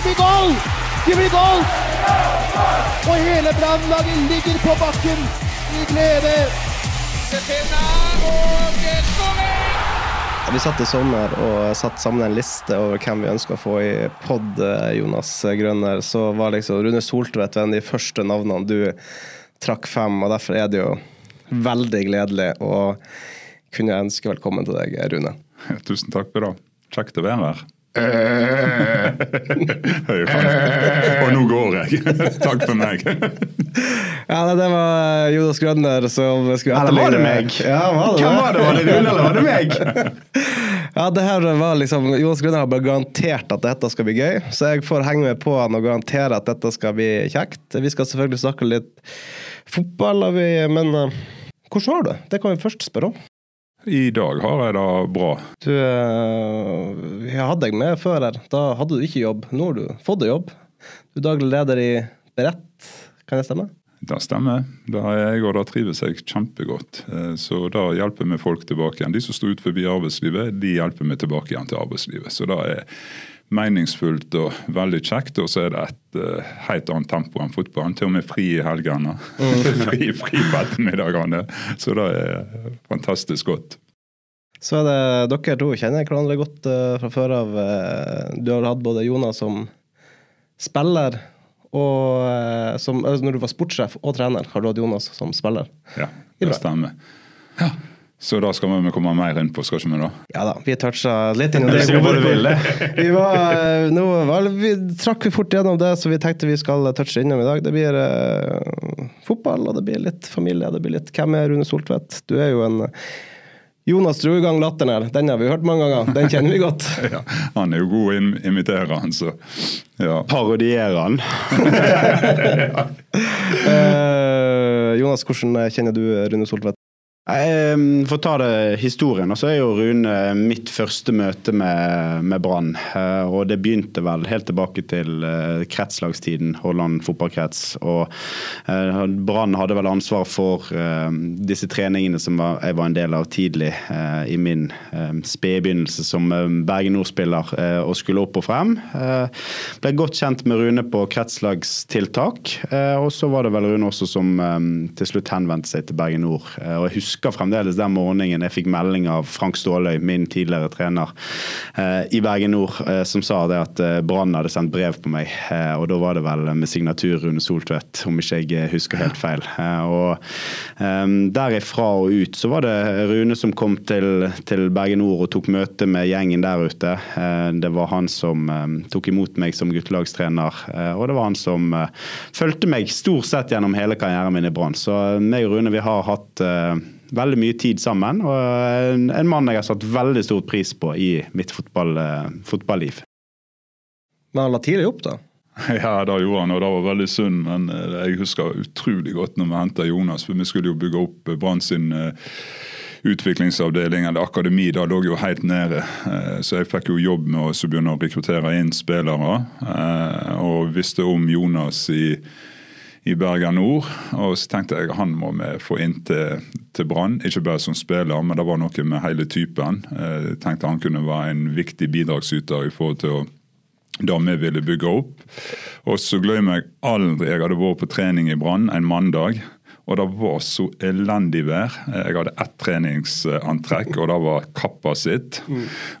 Det blir goal! Det blir goal! Og hele Brannlaget ligger på bakken i glede. Vi satt i sommer og satt sammen en liste over hvem vi ønska å få i pod, eh, Jonas Grønner. Så var liksom Rune Soltvedt en av de første navnene du trakk fem, og derfor er det jo veldig gledelig å kunne ønske velkommen til deg, Rune. Tusen takk for det. Kjekt å være her. Og nå går jeg. Takk for meg. Ja, nei, Det var Jonas Grønner som skulle Eller var det meg? Ja, var det Hvem var det? Var det Rune, eller var det meg? Ja, det her var liksom, Jonas Grønner har bare garantert at dette skal bli gøy, så jeg får henge med på han og garantere at dette skal bli kjekt. Vi skal selvfølgelig snakke litt fotball, vi, men eh, hvordan har du det? Det kan vi først spørre om. I dag har jeg det bra. Du, jeg hadde deg med før her. Da hadde du ikke jobb. Nå har du fått deg jobb. Du er daglig leder i Berett, kan det stemme? Det stemmer. Det er jeg, og det trives jeg kjempegodt. Eh, Så da hjelper vi folk tilbake igjen. De som står ut forbi arbeidslivet, de hjelper vi tilbake igjen til arbeidslivet. Så det er meningsfullt og veldig kjekt. Og så er det et uh, helt annet tempo enn fotballen. Til og med fri i helgene. fri, fri på ettermiddagene. Så det er fantastisk godt. Så er det dere to kjenner hverandre godt uh, fra før av. Uh, du har hatt både Jonas som spiller og uh, som, altså når du var sportssjef og trener, har du hatt Jonas som spiller. Ja, det stemmer. Så da skal vi komme mer inn på, skal ikke vi da? Ja da, vi toucha litt innom det. Vi, var, eh, nå var, vi trakk vi fort gjennom det, så vi tenkte vi skal touche innom i dag. Det blir eh, fotball, og det blir litt familie. Det blir litt Hvem er Rune Soltvedt? Du er jo en Jonas dro i gang latteren her. Den har vi hørt mange ganger. Den kjenner vi godt. Ja, han er jo god å im- imitere, han, så ja. Parodierer han. Eh, Jonas, hvordan kjenner du Rune Soltvedt? Um, For å ta det historien, så er jo Rune mitt første møte med, med Brann. Eh, Og det begynte vel helt tilbake til eh, kretslagstiden, Holland fotballkrets. Og eh, Brann hadde vel ansvar for disse treningene som jeg var en del av tidlig i min spedbegynnelse som Bergen Nord-spiller og skulle opp og frem. Ble godt kjent med Rune på kretslagstiltak. Og så var det vel Rune også som til slutt henvendte seg til Bergen Nord. Og jeg husker fremdeles den morgenen jeg fikk melding av Frank Ståløy, min tidligere trener eh, i Bergen Nord, eh, som sa det at eh, Brann hadde sendt brev på meg. eh, Og da var det vel med signatur Rune Soltvedt, om ikke jeg husker helt feil. Eh, Og derifra og ut så var det Rune som kom til, til Bergen Nord og tok møte med gjengen der ute. Eh, Det var han som tok imot meg som guttelagstrener, og det var han som fulgte meg stort sett gjennom hele karrieren min i Brann. Så meg og Rune vi har hatt veldig mye tid sammen, og en, en mann jeg har satt veldig stor pris på i mitt fotball, eh, fotballiv. Men han la tidlig opp, da. Ja, det gjorde han, og det var veldig synd. Men eh, jeg husker utrolig godt når vi henta Jonas. For vi skulle jo bygge opp eh, Brann sin utviklingsavdeling, eller akademi. Det lå jo helt nede. Så jeg fikk jo jobb med å begynne å rekruttere inn spillere. eh, Og visste om Jonas i, i Bergen Nord. Og så tenkte jeg han må vi få inn til, til Brann. Ikke bare som spiller, men det var noe med hele typen. Eh, Jeg tenkte han kunne være en viktig bidragsyter i forhold til å det vi ville bygge opp. Og så glemmer jeg aldri Jeg hadde vært på trening i Brann en mandag. Og det var så elendig vær. Jeg hadde ett treningsantrekk, og det var kappa sitt.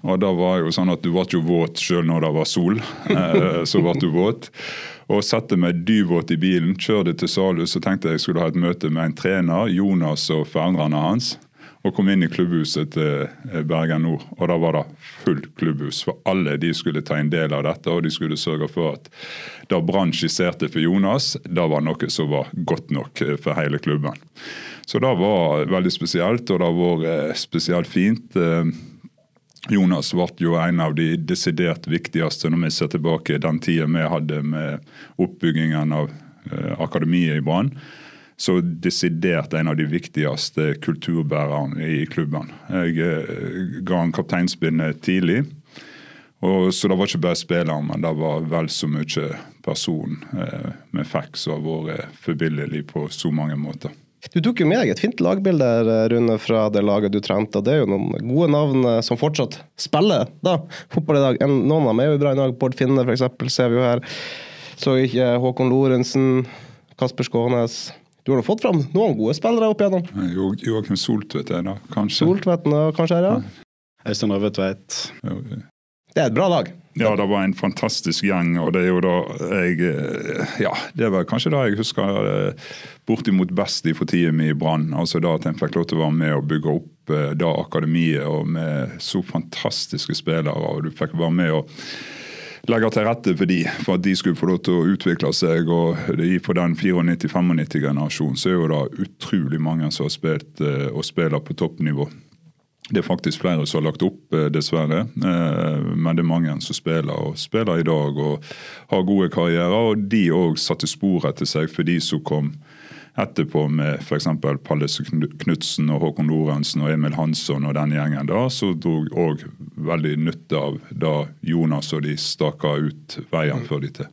Og det var jo sånn at du ble jo våt selv når det var sol. Eh, Så ble du våt. Og satte meg dyvåt i bilen, kjørte til Salhus og tenkte jeg skulle ha et møte med en trener, Jonas og foreldrene hans. Og kom inn i klubbhuset til eh, Bergen Nord, og da var det fullt klubbhus. For alle de skulle ta en del av dette, og de skulle sørge for at det Brann skisserte for Jonas, det var noe som var godt nok eh, for hele klubben. Så det var veldig spesielt, og det har vært eh, spesielt fint. Jonas ble jo en av de desidert viktigste når vi ser tilbake den tida vi hadde med oppbyggingen av eh, akademiet i Brann. Så desidert en av de viktigste kulturbærerne i klubben. Jeg eh, ga han kapteinspinnet tidlig. Og, så det var ikke bare spilleren, men det var vel så mye person eh, vi fikk som har vært forbilledlig på så mange måter. Du tok jo med deg et fint lagbilde Rune, fra det laget du trente. og Det er jo noen gode navn eh, som fortsatt spiller da, fotball i dag. Noen av dem er jo bra i dag. Bård Finne f.eks. ser vi jo her. Så ikke Håkon Lorentzen, Kasper Skånes. Du har da fått fram noen gode spillere opp igjennom? Joakim Soltvedt er da, kanskje. Soltvedten kanskje her, ja. Øystein Røvetveit. Det er et bra lag. Ja, det var en fantastisk gjeng, og det er jo da jeg eh, Ja, det var kanskje det jeg husker eh, bortimot best i for tida mi i Brann. Altså da at en fikk lov til å være med og bygge opp eh, da akademiet og med så fantastiske spillere. og Du fikk være med og legge til rette for de, for at de skulle få lov til å utvikle seg. og For den 94-95-generasjonen så er jo det utrolig mange som har spilt og spiller på toppnivå. Det er faktisk flere som har lagt opp, eh, dessverre. Eh, men det er mange som spiller og spiller i dag og har gode karrierer. Og de òg satte spor etter seg for de som kom etterpå med f.eks. Palle Knutsen og Håkon Lorentzen og Emil Hansson og den gjengen da, så dro òg veldig nytte av da Jonas og de staka ut veien før de til.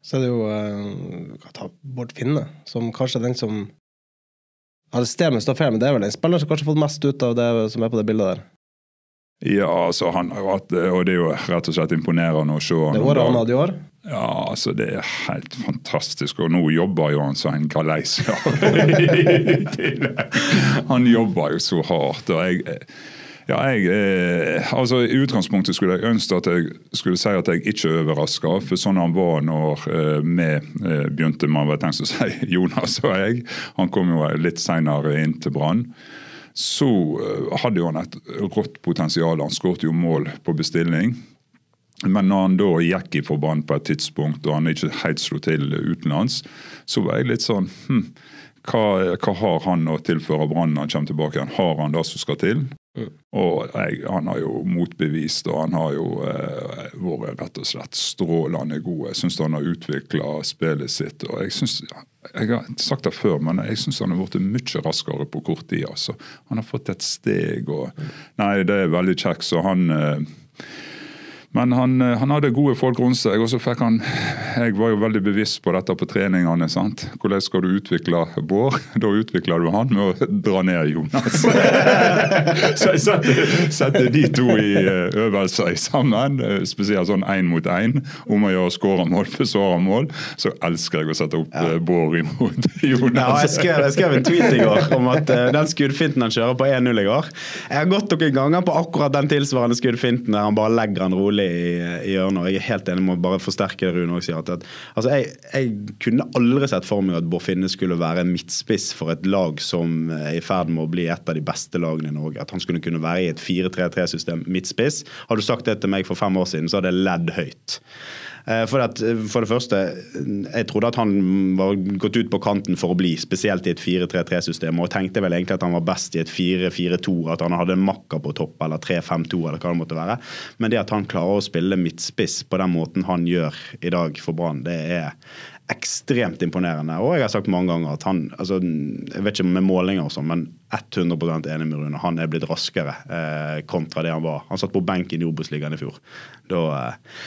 Så er det jo uh, Bård Finne, som kanskje er den som Arrester meg står feil, men det er vel en spilleren som kanskje har fått mest ut av det som er på det bildet der? Ja, altså han har jo hatt det, og det er jo rett og slett imponerende å se. Det året han hadde i år? Ja, altså det er helt fantastisk. Og nå jobber jo han som en galeis. han jobber jo så hardt. og jeg ja, jeg, eh, altså I utgangspunktet skulle jeg ønske at jeg skulle si at jeg ikke er overraska. For sånn han var når eh, vi eh, begynte med hva tenkt å si, Jonas og jeg. Han kom jo litt seinere inn til Brann. Så hadde jo han et rått potensial. Han skåret jo mål på bestilling. Men når han da gikk i forband på et tidspunkt og han ikke helt slo til utenlands, så var jeg litt sånn hm, hva, hva, har han å tilføre Brann når han kommer tilbake igjen? Har han det som skal til? Mm. Og jeg, Han har jo motbevist, og han har jo eh, vært rett og slett strålende god. Jeg syns han har utvikla spillet sitt. og Jeg synes, jeg har sagt det før, men jeg syns han har blitt mye raskere på kort tid. altså. Han har fått et steg. og Nei, det er veldig kjekt. Så han eh, men han, eh, han, hadde gode folk rundt seg, og så fikk han Jeg var jo veldig bevisst på dette på treningene. sant? Hvordan skal du utvikle Bård? Da utvikler du han med å dra ned Jonas. så jeg setter, setter, de to i eh, øvelser sammen, eh, spesielt sånn én mot én, om å gjøre skåremål for mål, Så elsker jeg å sette opp ja. Bård imot Jonas. Ja, jeg, skrev, jeg skrev en tweet i går om at uh, den skuddfinten han kjører på 1-0 i går Jeg har gått noen ganger på akkurat den tilsvarende skuddfinten der han bare legger den rolig rolig i, hjørnet. og Jeg er helt enig med å bare forsterke det Rune sier. At, altså jeg, jeg, kunne aldri sett for meg at Bård Finne skulle være midtspiss for et lag som er i ferd med å bli et av de beste lagene i Norge. At han skulle kunne være i et 4-3-3-system midtspiss. Hadde du sagt det til meg for fem år siden, så hadde jeg ledd høyt. Eh, for, at, for, det første, jeg trodde at han var gått ut på kanten for å bli, spesielt i et 4-3-3-system. Og tenkte vel egentlig at han var best i et 4-4-2, at han hadde en makker på topp, eller 3-5-2, eller hva det måtte være. Men det at han klarer å spille midtspiss på den måten han gjør i dag for Brann, det er ekstremt imponerende. Og jeg har sagt mange ganger at han altså, Jeg vet ikke med målinger og sånn, men 100 enig med Rune. Han er blitt raskere eh, kontra det han var. Han satt på benken i Obos-ligaen i fjor. Da eh,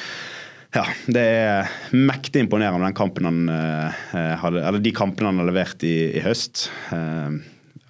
ja, det er mektig imponerende den kampen han eh, hadde, eller de kampene han har levert i, i høst. Eh,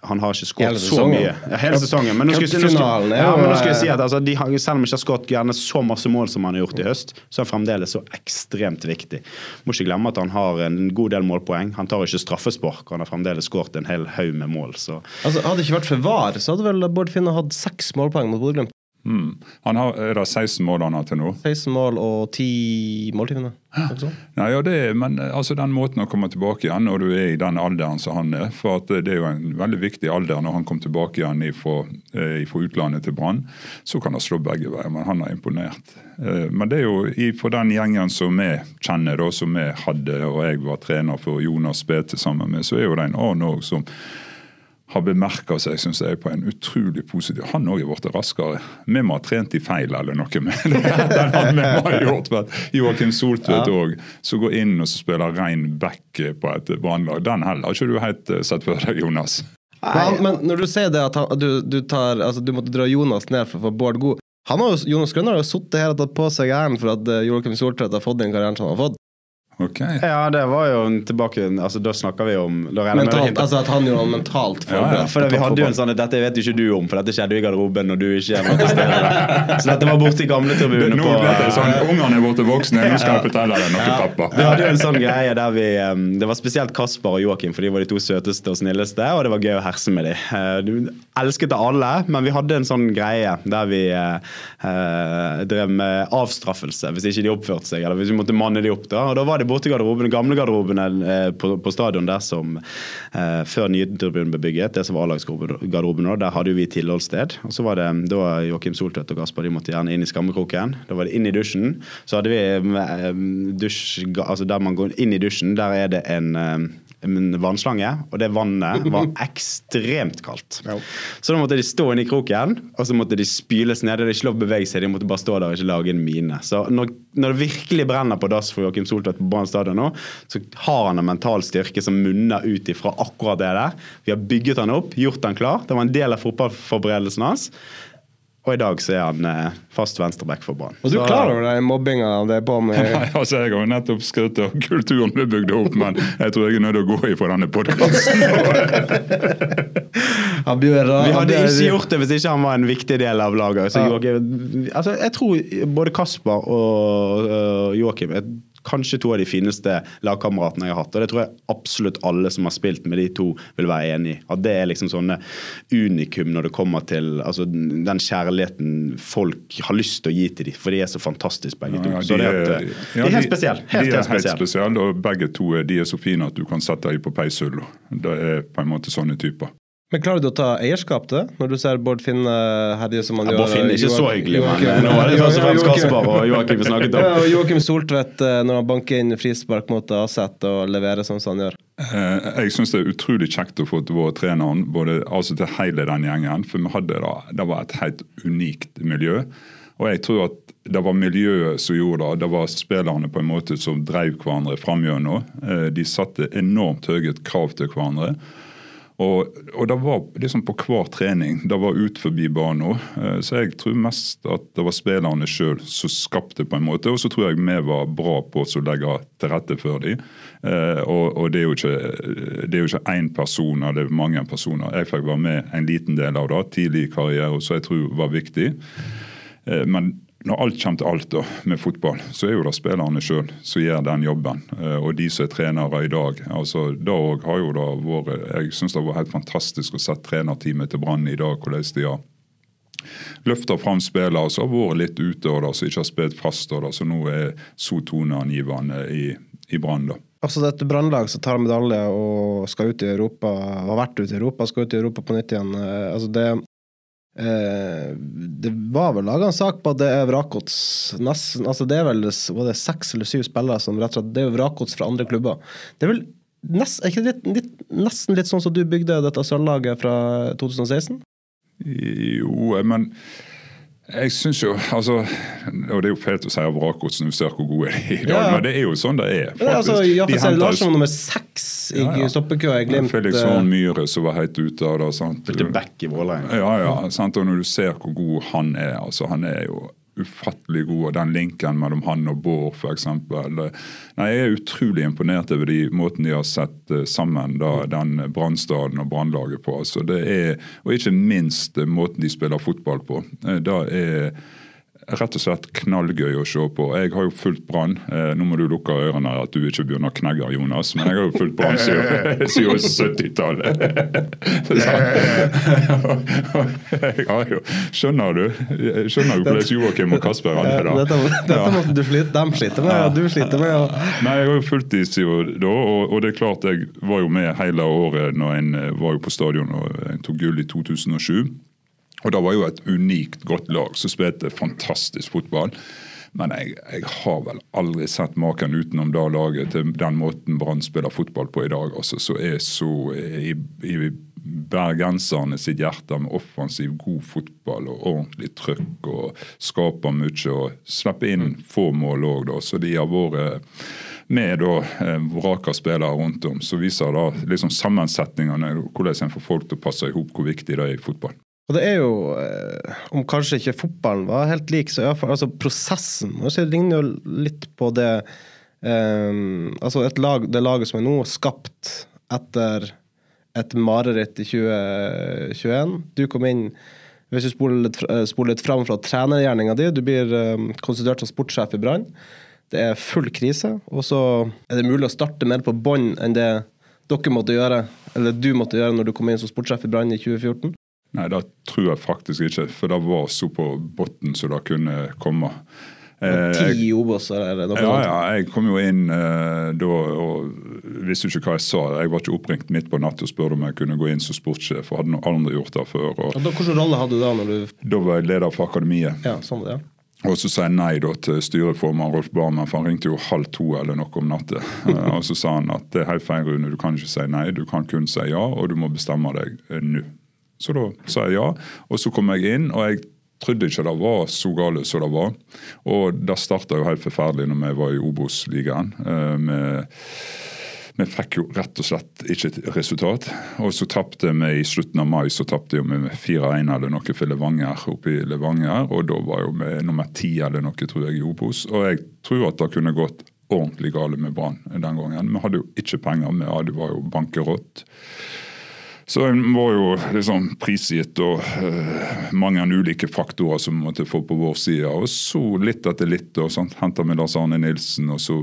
han har ikke skåret så mye. Ja, hele sesongen. Men nå skal, nå skal, ja, men nå skal jeg si at altså, de selv om han ikke har skåret gjerne så masse mål som han har gjort i høst, så er han fremdeles så ekstremt viktig. Må ikke glemme at han har en god del målpoeng. Han tar ikke straffespark. Han har fremdeles skåret en hel haug med mål. Så. Altså, hadde det ikke vært for VAR, så hadde vel Bård Finne hatt seks målpoeng mot Bodø-Glimt. Mm. Han har, er det 16 mål han har til nå? 16 mål og 10 måltimer. Nei, ja, det men altså, den måten å komme tilbake igjen når du er i den alderen som han er for at Det er jo en veldig viktig alder når han kom tilbake igjen fra eh, utlandet til Brann. Så kan det slå begge veier, men han har imponert. Eh, men det er jo for den gjengen som vi kjenner, da, som vi hadde, og jeg var trener for Jonas Bete sammen med, så er jo det en annen òg som har bemerka seg synes jeg, på en utrolig positiv Han òg er blitt raskere. Vi må ha trent i feil eller noe med det. Den vi har gjort, Joakim Soltvedt òg, ja. som går inn og spiller rein back på et brannlag. Den heller har ikke du helt eh, sett før deg, Jonas. Men, men, når du sier det at han, du, du, tar, altså, du måtte dra Jonas ned for å få Bård god han har jo, Jonas Grønner har jo sittet her og tatt på seg æren for at uh, Joakim Soltvedt har fått den karrieren som han har fått. Okay. Ja, det var jo tilbake altså, Da snakker vi om mentalt, altså At han gjorde var mentalt forberedt. Ja, ja. For Vi hadde jo en sånn Dette vet ikke du om, for dette skjedde i garderoben når du ikke var til stede. Så dette var borte i gamletribunen. Nå ble det sånn Ungene er borte voksne, nå skal jeg fortelle deg noe, ja. pappa. Vi hadde jo en sånn greie der vi Det var spesielt Kasper og Joakim, for de var de to søteste og snilleste, og det var gøy å herse med dem. Eh, du elsket det alle, men vi hadde en sånn greie der vi eh, eh, drev med avstraffelse hvis ikke de oppførte seg, eller hvis vi måtte manne de opp. da, og da var det borte i gamle gamlegarderobene eh, på, på stadion der som eh, før nytribunen ble bygget, det som var A-lagsgarderoben, der hadde vi tilholdssted. Og så var det da Joakim Soltvedt og Gasper de måtte gjerne inn i skammekroken. Da var det inn i dusjen. Så hadde vi eh, dusj, altså der man går inn i dusjen, der er det en eh, en vannslange, og det vannet var ekstremt kaldt. Ja. Så da måtte de stå inne i kroken, og så måtte de spyles ned. Det er ikke lov å bevege seg, de måtte bare stå der og ikke lage en mine. Så når, når det virkelig brenner på dass for Joakim Soltvedt på Brann stadion nå, så har han en mental styrke som munner ut ifra akkurat det der. Vi har bygget han opp, gjort han klar. Det var en del av fotballforberedelsen hans. Og i dag så er han eh, fast venstreback for Brann. Og du er klar over den mobbinga det er på med altså Jeg har jo nettopp skrytt av kulturen du bygde opp, men jeg tror jeg er nødt til å gå ifra denne podkasten. vi hadde ikke gjort det hvis ikke han var en viktig del av laget. Så Joachim, altså, jeg tror både Kasper og uh, Joakim kanskje to av de fineste lagkameratene jeg har hatt. Og det tror jeg absolutt alle som har spilt med de to, vil være enig i. At det er liksom sånne unikum når det kommer til altså, den kjærligheten folk har lyst til å gi til dem. For de er så fantastiske begge to. Ja, de, er, er, de, er helt spesielle. Helt, de er helt spesielle, og begge to de er så fine at du kan sette dem på peishylla. Det er på en måte sånne typer. Men Klarer du å ta eierskap til det, når du ser Bård Finne herje som han ja, gjør? Bård Finne er ikke så hyggelig, men nå er det først og fremst Kasper og Joakim vi snakket om. Ja, og Joakim Soltvedt eh, når han banker inn frispark mot Aset og leverer sånn som han gjør. Eh, jeg syns det er utrolig kjekt å få til våre trenere, både altså til hele den gjengen. For vi hadde da, det var et helt unikt miljø. Og jeg tror at det var miljøet som gjorde det. Det var spillerne på en måte som drev hverandre fram gjennom. de satte enormt høye krav til hverandre. Og, og, det var liksom på hver trening. Det var ut forbi banen. Eh, så jeg tror mest at det var spillerne sjøl som skapte på en måte. Og så tror jeg vi var bra på å legge til rette for dem. Eh, og, og det er jo ikke det én person, det er mange personer. Jeg fikk være med en liten del av det tidlig i karrieren, så jeg tror var viktig. Eh, men når alt kommer til alt da, med fotball, så er jo det spillerne sjøl som gjør den jobben. Eh, og de som er trenere i dag. altså Da har jo da vært Jeg syns det var helt fantastisk å se trenerteamet til Brann i dag, hvordan de har løfter fram spillere som har vært litt ute, og som ikke har spilt fast, og så nå er så toneangivende i, i Brann. Altså dette brannlag som tar medalje og skal ut i Europa, har vært ute i Europa, skal ut i Europa på nytt igjen. Eh, altså det, det var vel laga en sak på at det er vrakgods. Altså det er vel det seks eller syv spillere som rett og slett Det er vrakgods fra andre klubber. Det er vel nest, er ikke det litt, nesten litt sånn som du bygde dette sølvlaget fra 2016? Jo, men jeg syns jo altså, Og det er jo fælt å si av vrakgods når du ser hvor gode de er i dag, ja. men det er jo sånn det er. faktisk. Altså, de henter, Larsen nummer seks i ja, ja. stoppekøa i Glimt. Felix. Horn Myhre som var helt ute av det. sant? Spilte back i Vålerenga. Ja, ja. Sant? Og når du ser hvor god han er, altså han er jo ufattelig god. og Den linken mellom han og Bård f.eks. Jeg er utrolig imponert over de måten de har sett eh, sammen da, den Brannstaden og Brannlaget på. Altså, det er, og ikke minst måten de spiller fotball på. Da er rett og slett knallgøy å se på. Jeg har jo fulgt Brann. Eh, nå må du lukke ørene at du ikke begynner å knegge, Jonas, men jeg har jo fulgt Brann siden 70-tallet. Skjønner du Skjønner du hvordan Joakim og Kasper hadde det? Dette, dette måtte du slite, de sliter med, og du sliter med. Og... Nei, Jeg har jo fulgt de siden da, og, det er klart jeg var jo med hele året når en eh, var jo på stadion og en tok gull i 2007. Og Det var jo et unikt godt lag som spilte fantastisk fotball. Men jeg, jeg, har vel aldri sett maken utenom det laget til den måten Brann spiller fotball på i dag. altså, så er så i, i bergenserne sitt hjerte med offensiv, god fotball og ordentlig trøkk. og Skaper mye og slipper inn få mål òg, så de har vært med da eh, vraka spillere rundt om. Så viser da liksom sammensetningene, hvordan en får folk til å passe i hop, hvor viktig det er i fotball. Og det er jo, eh, om kanskje ikke fotballen var helt lik, så iallfall altså prosessen Det ligner jo litt på det um, Altså lag, det laget som er nå, skapt etter et mareritt i 2021. Du kom inn hvis du spoler litt, spoler litt fram fra trenergjerninga di, du blir um, konstituert som sportssjef i Brann. Det er full krise, og så er det mulig å starte mer på bånn enn det dere måtte gjøre, eller du måtte gjøre når du kom inn som sportssjef i Brann i 2014? Nei, det tror jeg faktisk ikke, for det var så på bunnen som det kunne komme. Eh, Ti Obos, det ja, ja, jeg kom jo inn eh, da og visste ikke hva jeg sa. Jeg var ikke oppringt midt på natt og spurte om jeg kunne gå inn som sportssjef. for hadde noen andre gjort det før. Og, og da, Hvilken rolle hadde du da? når du... Da var jeg leder for akademiet. Ja, sånn det, ja. Og så sa jeg nei da til styreformann Rolf Barmen, for han ringte jo halv to eller noe om natta. Eh, og så sa han at det er helt feil, Rune, du kan ikke si nei, du kan kun si ja, og du må bestemme deg nå. Så da sa jeg ja, og så kom jeg inn, og jeg trodde ikke det var så galt som det var. Og det starta jo helt forferdelig når vi var i Obos-ligaen. Eh, vi fikk jo rett og slett ikke et resultat. Og så tapte vi i slutten av mai så tapte vi med 4-1 eller noe for Levanger oppe i Levanger. Og da var jo vi nummer ti eller noe, tror jeg, i Obos. Og jeg tror at det kunne gått ordentlig galt med Brann den gangen. Vi hadde jo ikke penger, vi hadde, jo bankerott. Så en var jo liksom prisgitt og uh, mange ulike faktorer som vi måtte få på vår side. Og så litt etter litt, og sånt, henta vi Lars Arne Nilsen, og så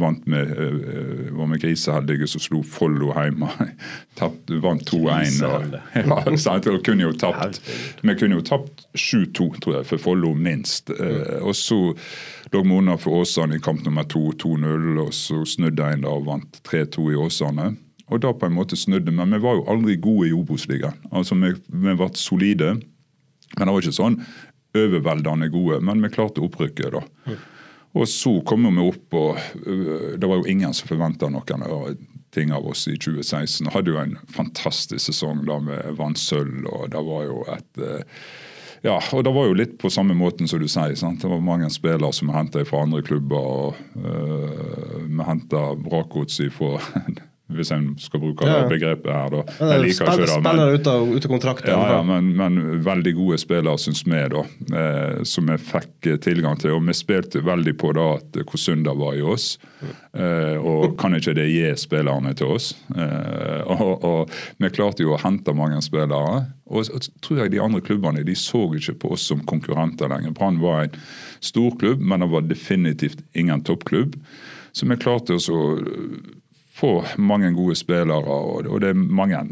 vant vi, uh, var vi griseheldige, så slo Follo hjemme. Tapt, vant 2-1. Og, ja, og kunne jo tapt, vi kunne jo tapt 7-2, tror jeg, for Follo minst. Uh, og så lå vi under for Åsane i kamp nummer 2, 2-0, og så snudde en da og vant 3-2 i Åsane. Og da på en måte snudde. Men vi var jo aldri gode i Obos-ligaen. Altså, vi, vi var solide, men det var ikke sånn overveldende gode. Men vi klarte opprykket, da. Mm. Og så kom vi opp, og øh, det var jo ingen som forventa noen ting av oss i 2016. Vi hadde jo en fantastisk sesong da vi vant sølv, og det var jo et øh, ja, og det var jo litt på samme måten som du sier. Sant? Det var mange spillere som vi henta fra andre klubber. og uh, Vi henta Brakots fra hvis en skal bruke ja. begrepet her. da. Jeg liker ikke det. Spillere ut av, ute kontrakt. Ja, ja men, men, veldig gode spillere, syns vi, da, eh, som vi fikk tilgang til. Og vi spilte veldig på da at det var i oss. Eh, og kan ikke det gi spillerne til oss? Eh, og, og, vi klarte jo å hente mange spillere. Og så tror jeg de andre klubbene de så ikke på oss som konkurrenter lenger. Brann var en stor klubb, men det var definitivt ingen toppklubb. Så vi klarte oss å få mange gode spillere. og det er mange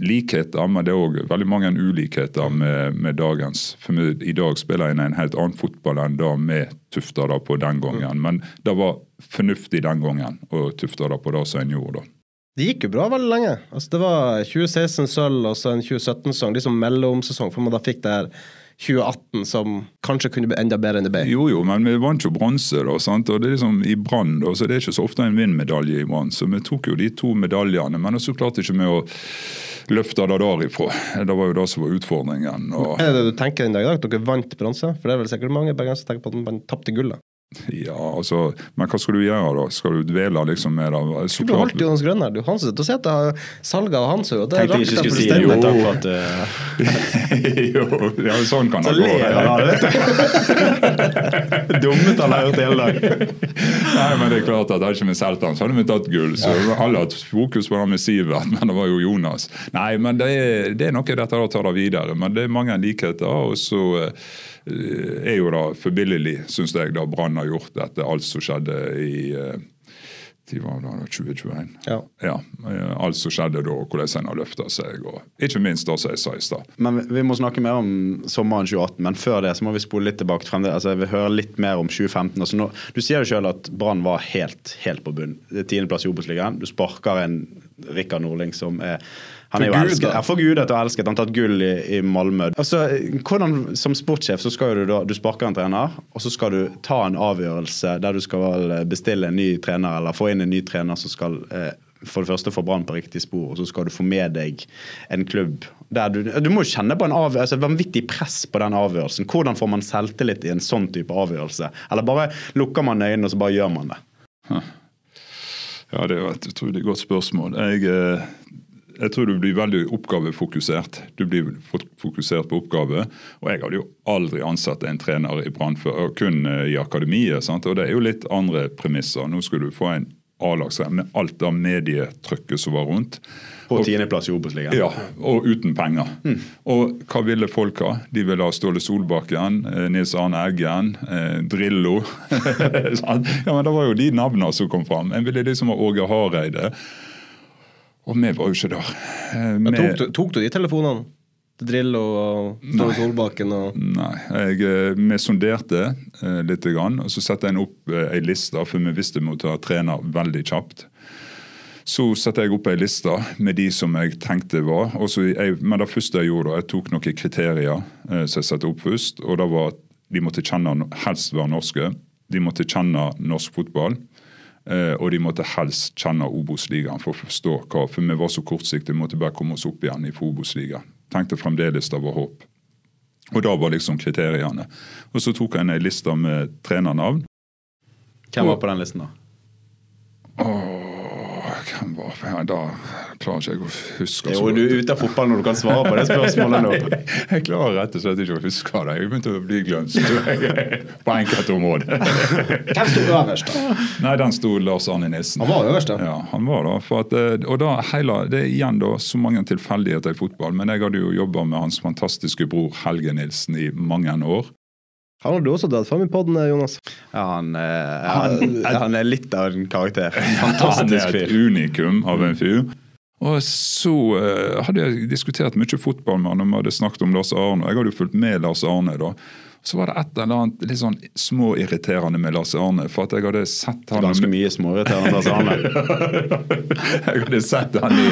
likheter, men det er òg veldig mange ulikheter med, med dagens. For I dag spiller en en helt annen fotball enn det vi tufta det på den gangen. Men det var fornuftig den gangen å tufte det på det som en gjorde. da. Det gikk jo bra veldig lenge. Altså, det var 2016 sølv og så en 2017-sesong, liksom mellomsesong, for man da fikk det her 2018 som kanskje kunne bli enda bedre enn det ble. Jo, jo, men vi vant jo bronse. da, sant? Og det er liksom I Brann så det er ikke så ofte en vinnmedalje i Brann. Så vi tok jo de to medaljene, men så klarte ikke vi å løfte det derifra. Det var jo det som var utfordringen. Og... Er det det du tenker den dag i dag, dere vant bronse? For det er vel sikkert mange bergensere som tenker på at man tapte gullet? Ja, altså, Men hva skal du gjøre, da? Skal du dvele liksom mer av Så du holdt Jonas Grønner. Du Hanset og sett salget av Hansø. Tenkte jeg ikke skulle si jo. Takk for at uh... Jo, ja, sånn kan det gå. Så ler han av det, vet du. Dummeste han har hørt hele dag. Nei, men det er klart at hadde ikke vi solgt han, så hadde vi tatt gull. Så alle hatt fokus på han med Sivert, men det var jo Jonas. Nei, men det er, det er noe dette å ta det videre. Men det er mange likheter. og så uh, er jo da forbilledlig, syns jeg, da Brann har gjort etter alt som skjedde i de var da 2021. Ja. ja. Eh, alt som skjedde da, hvordan en har løfta seg. og Ikke minst det som jeg sa i stad. Men Vi må snakke mer om sommeren 2018, men før det så må vi spole litt tilbake til fremdeles. Altså, jeg vil høre litt mer om 2015. Altså, nå, du sier jo selv at Brann var helt, helt på bunn. Tiendeplass i Obos-ligaen. Du sparker en Rikard Nordling som er han er jo elsket. Er forgudet og elsket. Han har tatt gull i, i, Malmö. Altså, hvordan, Som sportssjef så skal du da, du sparker en trener, og så skal du ta en avgjørelse der du skal bestille en ny trener eller få inn en ny trener som skal eh, for det første få Brann på riktig spor, og så skal du få med deg en klubb der du Du må jo kjenne på en av, et vanvittig press på den avgjørelsen. Hvordan får man selvtillit i en sånn type avgjørelse? Eller bare lukker man øynene og så bare gjør man det? Ja, Det er jo et utrolig godt spørsmål. Jeg, eh, jeg tror du blir veldig oppgavefokusert. Du blir fokusert på oppgave. Og jeg hadde jo aldri ansatt en trener i Brann før, kun eh, i akademiet. Sant? Og det er jo litt andre premisser. Nå skulle du få en A-lagsrenn med alt det medietrykket som var rundt. På tiendeplass i Obos-ligaen. Ja, og uten penger. Mm. Og hva ville folk ha? De ville ha Ståle Solbakken, eh, Nils Arne Eggen, eh, Drillo. ja, men Det var jo de navnene som kom fram. En ville liksom ha Åge Hareide. Og vi var jo ikke der. Vi... tok, du, tok, du, de telefonene? Drillo og Tore Solbakken? Og... Nei, jeg, eh, vi sonderte eh, litt. Grann, og Så satte jeg opp eh, ei liste, for vi visste vi måtte ha trener veldig kjapt. Så satte jeg opp ei liste med de som jeg tenkte var. Jeg, men det første jeg gjorde, jeg tok noen kriterier eh, som jeg satte opp først. og det var at De måtte kjenne, helst være norske. De måtte kjenne norsk fotball. Eh, og de måtte helst kjenne Obos-ligaen for å forstå hva. For vi var så kortsiktige, vi måtte bare komme oss opp igjen i Obos-ligaen. Tenkte fremdeles det var håp. Og da var liksom kriteriene. Og så tok jeg en liste med trenernavn. Hvem var på den listen, da? Åh, hvem var Da klarer ikke jeg å huske. Jo, du er ute av fotball når du kan svare på det spørsmålet nå. jeg klarer rett og slett ikke å huske det. Jeg begynte å bli glønset på enkelte områder. Hvem sto øverst, da? Nei, Den sto Lars Arne Nissen. Han var øverst, da? Ja, han var da. At, eh, og da hele, Det er igjen da så mange tilfeldigheter i fotball, men jeg hadde jo jobba med hans fantastiske bror Helge Nilsen i mange år. Han har du også dratt fram i poden, Jonas. Ja, han, eh, han, han, er litt av en karakter. Fantastisk fyr. Han er et unikum av en fyr. Og så uh, hadde jeg diskutert mye fotball med han, og vi hadde snakket om Lars Arne. Jeg hadde jo fulgt med Lars Arne da. Så var det et eller annet litt sånn småirriterende med Lars Arne. for at jeg hadde sett han... Ganske mye småirriterende Lars Arne. jeg hadde sett han i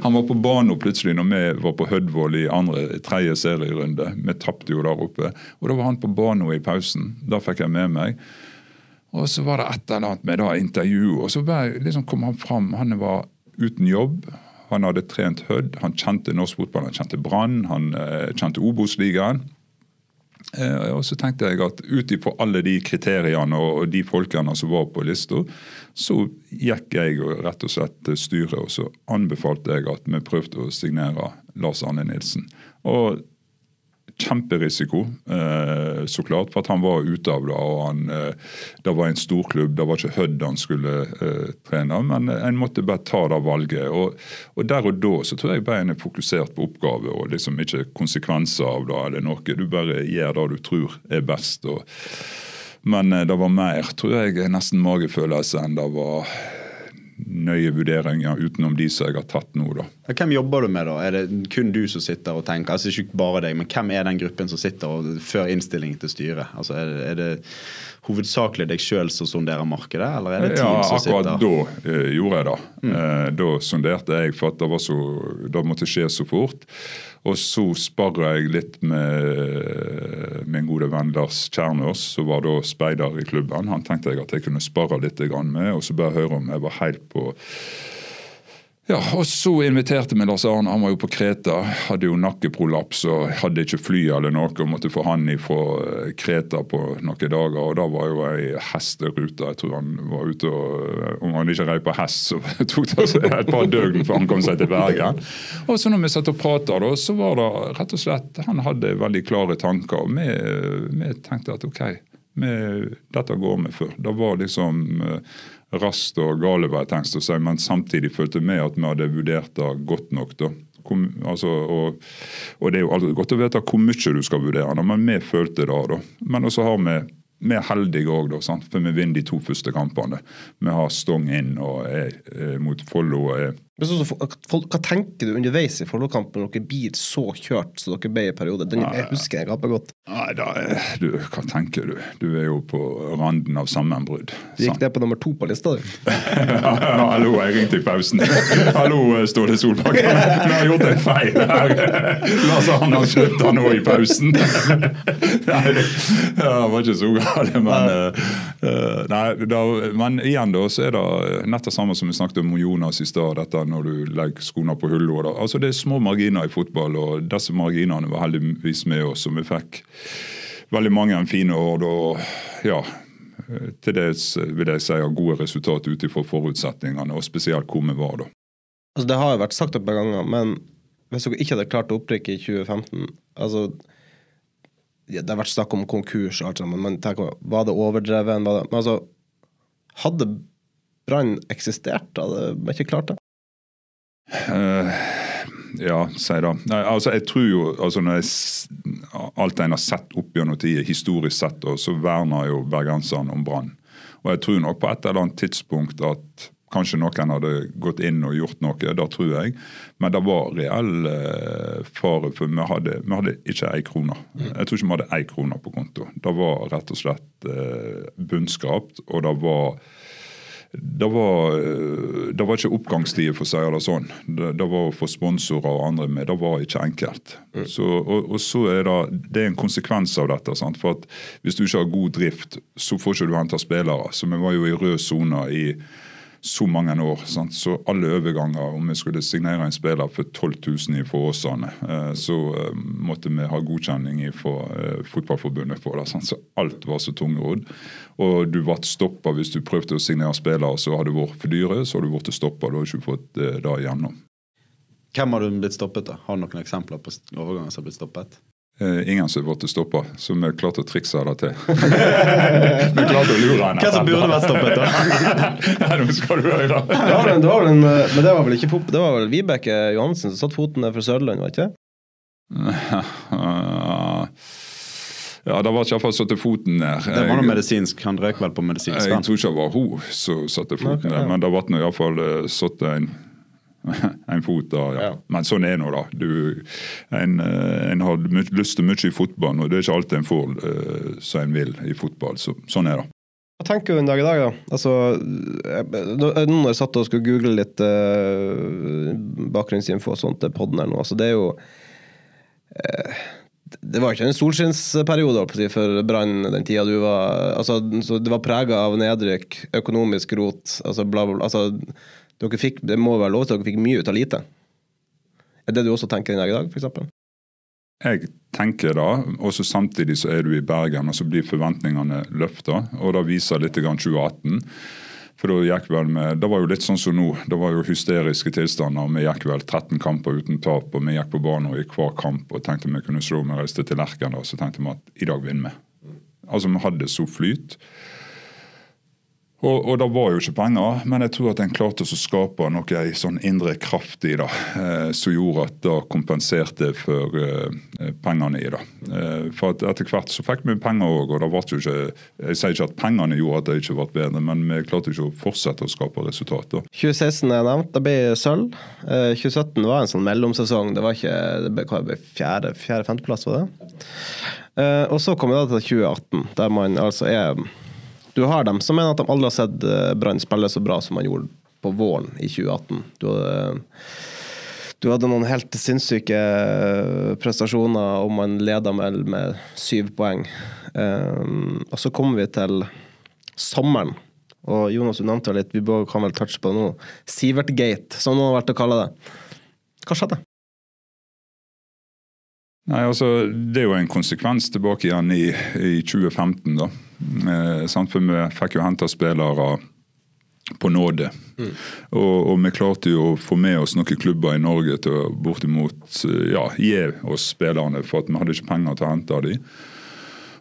Han var på banen plutselig når vi var på Hødvoll i andre, tredje serierunde. Vi tapte jo der oppe. Og da var han på banen i pausen. Da fikk jeg med meg. Og så var det et eller annet med da intervju, og så liksom kom han fram. Han var uten jobb. Han hadde trent Hødd, han kjente norsk fotball, han kjente Brann, han uh, kjente Obos-ligaen. Uh, og så tenkte jeg at ut ifra alle de kriteriene og, og, de folkene som var på lista, så gikk jeg rett og slett til styret og så anbefalte jeg at vi prøvde å signere Lars Arne Nilsen. Og kjemperisiko, eh, så klart, for at han var ute av det. og han, eh, Det var en storklubb, det var ikke Hødd han skulle eh, trene. Men en måtte bare ta det valget. Og, og, Der og da så tror jeg bare en er fokusert på oppgave og liksom ikke konsekvenser av det eller noe. Du bare gjør det du tror er best. Og, men det var mer, tror jeg, nesten magefølelse enn det var nøye vurderinger utenom de som jeg har tatt nå. da. Hvem jobber du med, da? Er det kun du som sitter og tenker? Altså Ikke bare deg, men hvem er den gruppen som sitter og før innstillingen til styret? Altså Er det, er det hovedsakelig deg sjøl som sonderer markedet, eller er det team ja, som sitter Ja, akkurat da eh, gjorde jeg det. Mm. Eh, da sonderte jeg, for at det, så, det måtte skje så fort. Og så sparra jeg litt med min gode venn Lars Kjernås, som var da speider i klubben. Han tenkte jeg at jeg kunne sparre litt med, og så bare høre om jeg var helt på ja, og Så inviterte vi Lars Arne. Han var jo på Kreta. Hadde jo nakkeprolaps og hadde ikke fly eller noe. og Måtte få han fra eh, Kreta på noen dager. og Da var jo ei hesterute. Jeg tror han var ute og Om han ikke rei på hest, så tok det altså et par døgn før han kom seg til Bergen. Og så når vi satt og prata, så var det rett og slett Han hadde veldig klare tanker. og Vi, vi tenkte at OK, vi, dette går vi for. Det var liksom eh, raskt og gale, var jeg tenkt å si, men samtidig følte vi at vi hadde vurdert det godt nok. da. Kom, altså, og, og, Det er jo aldri godt å vite hvor mye du skal vurdere, men vi følte det. da. Men også har vi vi er heldige òg, for vi vinner de to første kampene. Vi har stong inn og er, er mot Follo og er Men så, så, folk, hva tenker du underveis i Follo-kampen når dere blir så kjørt som dere ble i periode? Den, jeg husker jeg kampen godt. Nei, da, du, hva tenker du? Du er jo på randen av sammenbrudd. Gikk ned på nummer to på lista, du. Hallo, jeg ringte i pausen. Hallo, Ståle Solbakken. Du har gjort en feil her. Lars Arne slutta nå i pausen. Nei, det ja, var ikke så galt, men eh, eh, Nei, da, men igjen, da, så er det nett det samme som vi snakket om Jonas i stad, dette når du legger skoene på hullet. Altså, det er små marginer i fotball, og disse marginene var heldigvis med oss, og vi fikk veldig mange fine år Og Ja, til dels vil jeg si har gode resultat ut ifra forutsetningene, og spesielt hvor vi var da. Altså, det har jo vært sagt et par ganger, men hvis dere ikke hadde klart å opprykket i 2015 altså, Det har vært snakk om konkurs og alt sammen, men tenk, var det overdreven? Var det, men altså, hadde Brann eksistert, hadde de ikke klart det? Eh, ja, si det. Altså, jeg tror jo altså, når jeg, Alt en har sett opp gjennom tida, historisk sett, så verner jo bergenserne om Brann. Og jeg tror nok på et eller annet tidspunkt at kanskje noen hadde gått inn og gjort noe, det tror jeg. Men det var reell eh, fare, for vi hadde, vi hadde ikke ei krone. Jeg tror ikke vi hadde ei krone på konto. Det var rett og slett eh, bunnskrapt, og det var det var, eh, det var ikke oppgangstider, for å si det sånn. Det, det var å få sponsorer og andre med. Det var ikke enkelt. Så, og, og så er det, det er en konsekvens av dette. Sant? For at Hvis du ikke har god drift, så får ikke du hente spillere. Så vi var jo i rød sone i så mange år. Sant? Så alle overganger, om vi skulle signere en spiller for 12 000 i Åsane, eh, så eh, måtte vi ha godkjenning fra eh, Fotballforbundet på det. Sant? Så alt var så tungrodd. Og du ble stoppa hvis du prøvde å signere spillere så hadde vært for dyre. Så hadde du blitt stoppa, da har du ikke fått det igjennom. Hvem har du blitt stoppet, da? Har du noen eksempler på overganger som har blitt stoppet? Eh, ingen som har blitt stoppa, så vi klarte å trikse det til. vi klarte å lure henne. Hva som burde vært stoppet, da? Nei, Nå skal du høre. Det var det var en, men det var vel ikke fotball, det var vel Vibeke Johansen som satte foten ned for Sørland, var ikke det? Ja, det var ikke iallfall satt foten ned. Det var noe medisinsk. Han røk vel på medisinsk. Jeg tror ikke det var hun som satte foten ned, men det ble iallfall uh, satt en, en fot da, Ja. Men sånn er nå da. Du, en, eh, en har lyst til mye i fotball, og det er ikke alltid en får uh, som en vil i fotball. Så, sånn er det. Hva tenker du en dag i dag, da? Altså, nå nå når jeg satt og skulle google litt uh, bakgrunnsinfo og sånt til podden her nå, altså det er jo uh, Det var ikke en si, for Brann den tida du var altså, så Det var prega av nedrykk, økonomisk rot, altså bla, bla, bla. Altså, dere fikk, det må være lov til at dere fikk mye ut av lite. Er det du også tenker den dag i dag, f.eks.? Jeg tenker det, og så samtidig så er du i Bergen, og så blir forventningene løfta. Og det viser litt grann 2018. For da gikk vel med, Det var jo litt sånn som nå. Det var jo hysteriske tilstander. Vi gikk vel 13 kamper uten tap, og vi gikk på banen i hver kamp og tenkte vi kunne slå. Vi reiste til Lerken, og så tenkte vi at i dag vinner vi. Altså, vi hadde så flyt. Og, og det var jo ikke penger, men jeg tror at en klarte å skape noe ei sånn indre kraft i det, eh, som gjorde at det kompenserte for eh, pengene i det. Eh, for etter hvert så fikk vi penger òg, og det ble jo ikke Jeg sier ikke at pengene gjorde at det ikke ble bedre, men vi klarte ikke å fortsette å skape resultat. da. 2016 er nevnt, det ble sølv. Eh, 2017 var en sånn mellomsesong. Det var ikke det ble, hva, ble fjerde, fjerde var det? Eh, og så kommer det til 2018, der man altså er Du har dem som mener at de aldri har sett eh, Brann spille så bra som man gjorde på våren i 2018. Du hadde, du hadde noen helt sinnssyke eh, prestasjoner, og man leda med, med syv poeng. Um, og så kommer vi til sommeren. Og Jonas, du nevnte litt, vi kan vel touche på det nå. Sivert-gate, som noen har vært å kalle det. Hva skjedde? Nei, altså, Det er jo en konsekvens tilbake igjen i, i 2015. da. Eh. For vi fikk jo henta spillere på nåde. Og, og vi klarte jo å få med oss noen klubber i Norge til å bortimot eh, ja, gi oss spillerne, for at vi hadde ikke penger til å hente dem.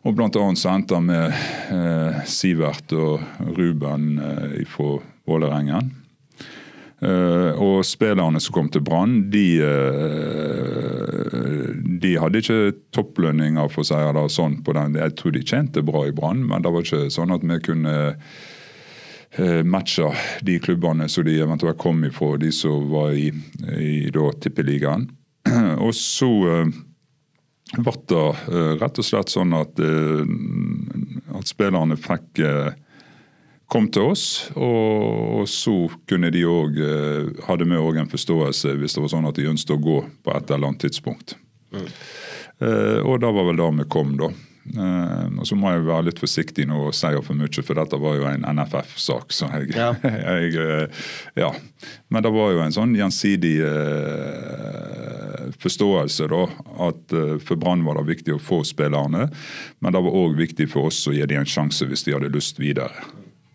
Og annet så henta vi eh, Sivert og Ruben eh, fra Vålerengen. Eh, og spillerne som kom til Brann, de, eh, de hadde ikke topplønninger, for seg eller sånn. på den. Jeg tror de tjente bra i Brann, men det var ikke sånn at vi kunne matche de klubbene som de eventuelt kom ifra, de som var i, i da, tippeligaen. Og så eh, ble det eh, rett og slett sånn at, eh, at spillerne fikk eh, kom til oss, og så kunne de òg Hadde vi òg en forståelse hvis det var sånn at de ønsket å gå på et eller annet tidspunkt. Mm. Eh, og det var vel da vi kom, da. Uh, og Så må jeg være litt forsiktig nå og si for mye, for dette var jo en NFF-sak. så jeg, ja. jeg uh, ja. Men det var jo en sånn gjensidig uh, forståelse, da. At for Brann var det viktig å få spillerne, men det var òg viktig for oss å gi dem en sjanse hvis de hadde lyst videre.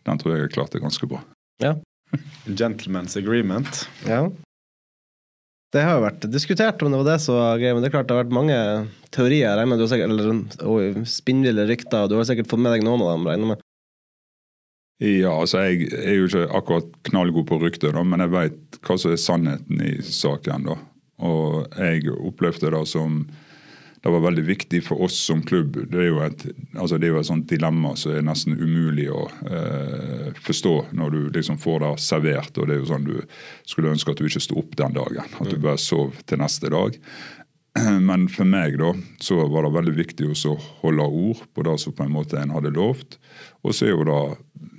Den tror jeg jeg klarte ganske bra. Ja. Gentleman's agreement. Ja. Det har jo vært diskutert om det var det som var greia, men det er klart det har vært mange teorier, regner sikkert, eller og spinnville rykter, og du har sikkert fått med deg noen av dem, regner med? Ja, altså jeg er jo ikke akkurat knallgod på rykter, da, men jeg veit hva som er sannheten i saken. da. Og jeg opplevde det som det var veldig viktig for oss som klubb. Det er jo et, altså det er jo et sånt dilemma som er nesten umulig å eh, forstå når du liksom får det servert. og det er jo sånn Du skulle ønske at du ikke sto opp den dagen, at du mm. bare sov til neste dag. Men for meg da, så var det veldig viktig å holde ord på det som på en måte en hadde lovt. Og så er jo da,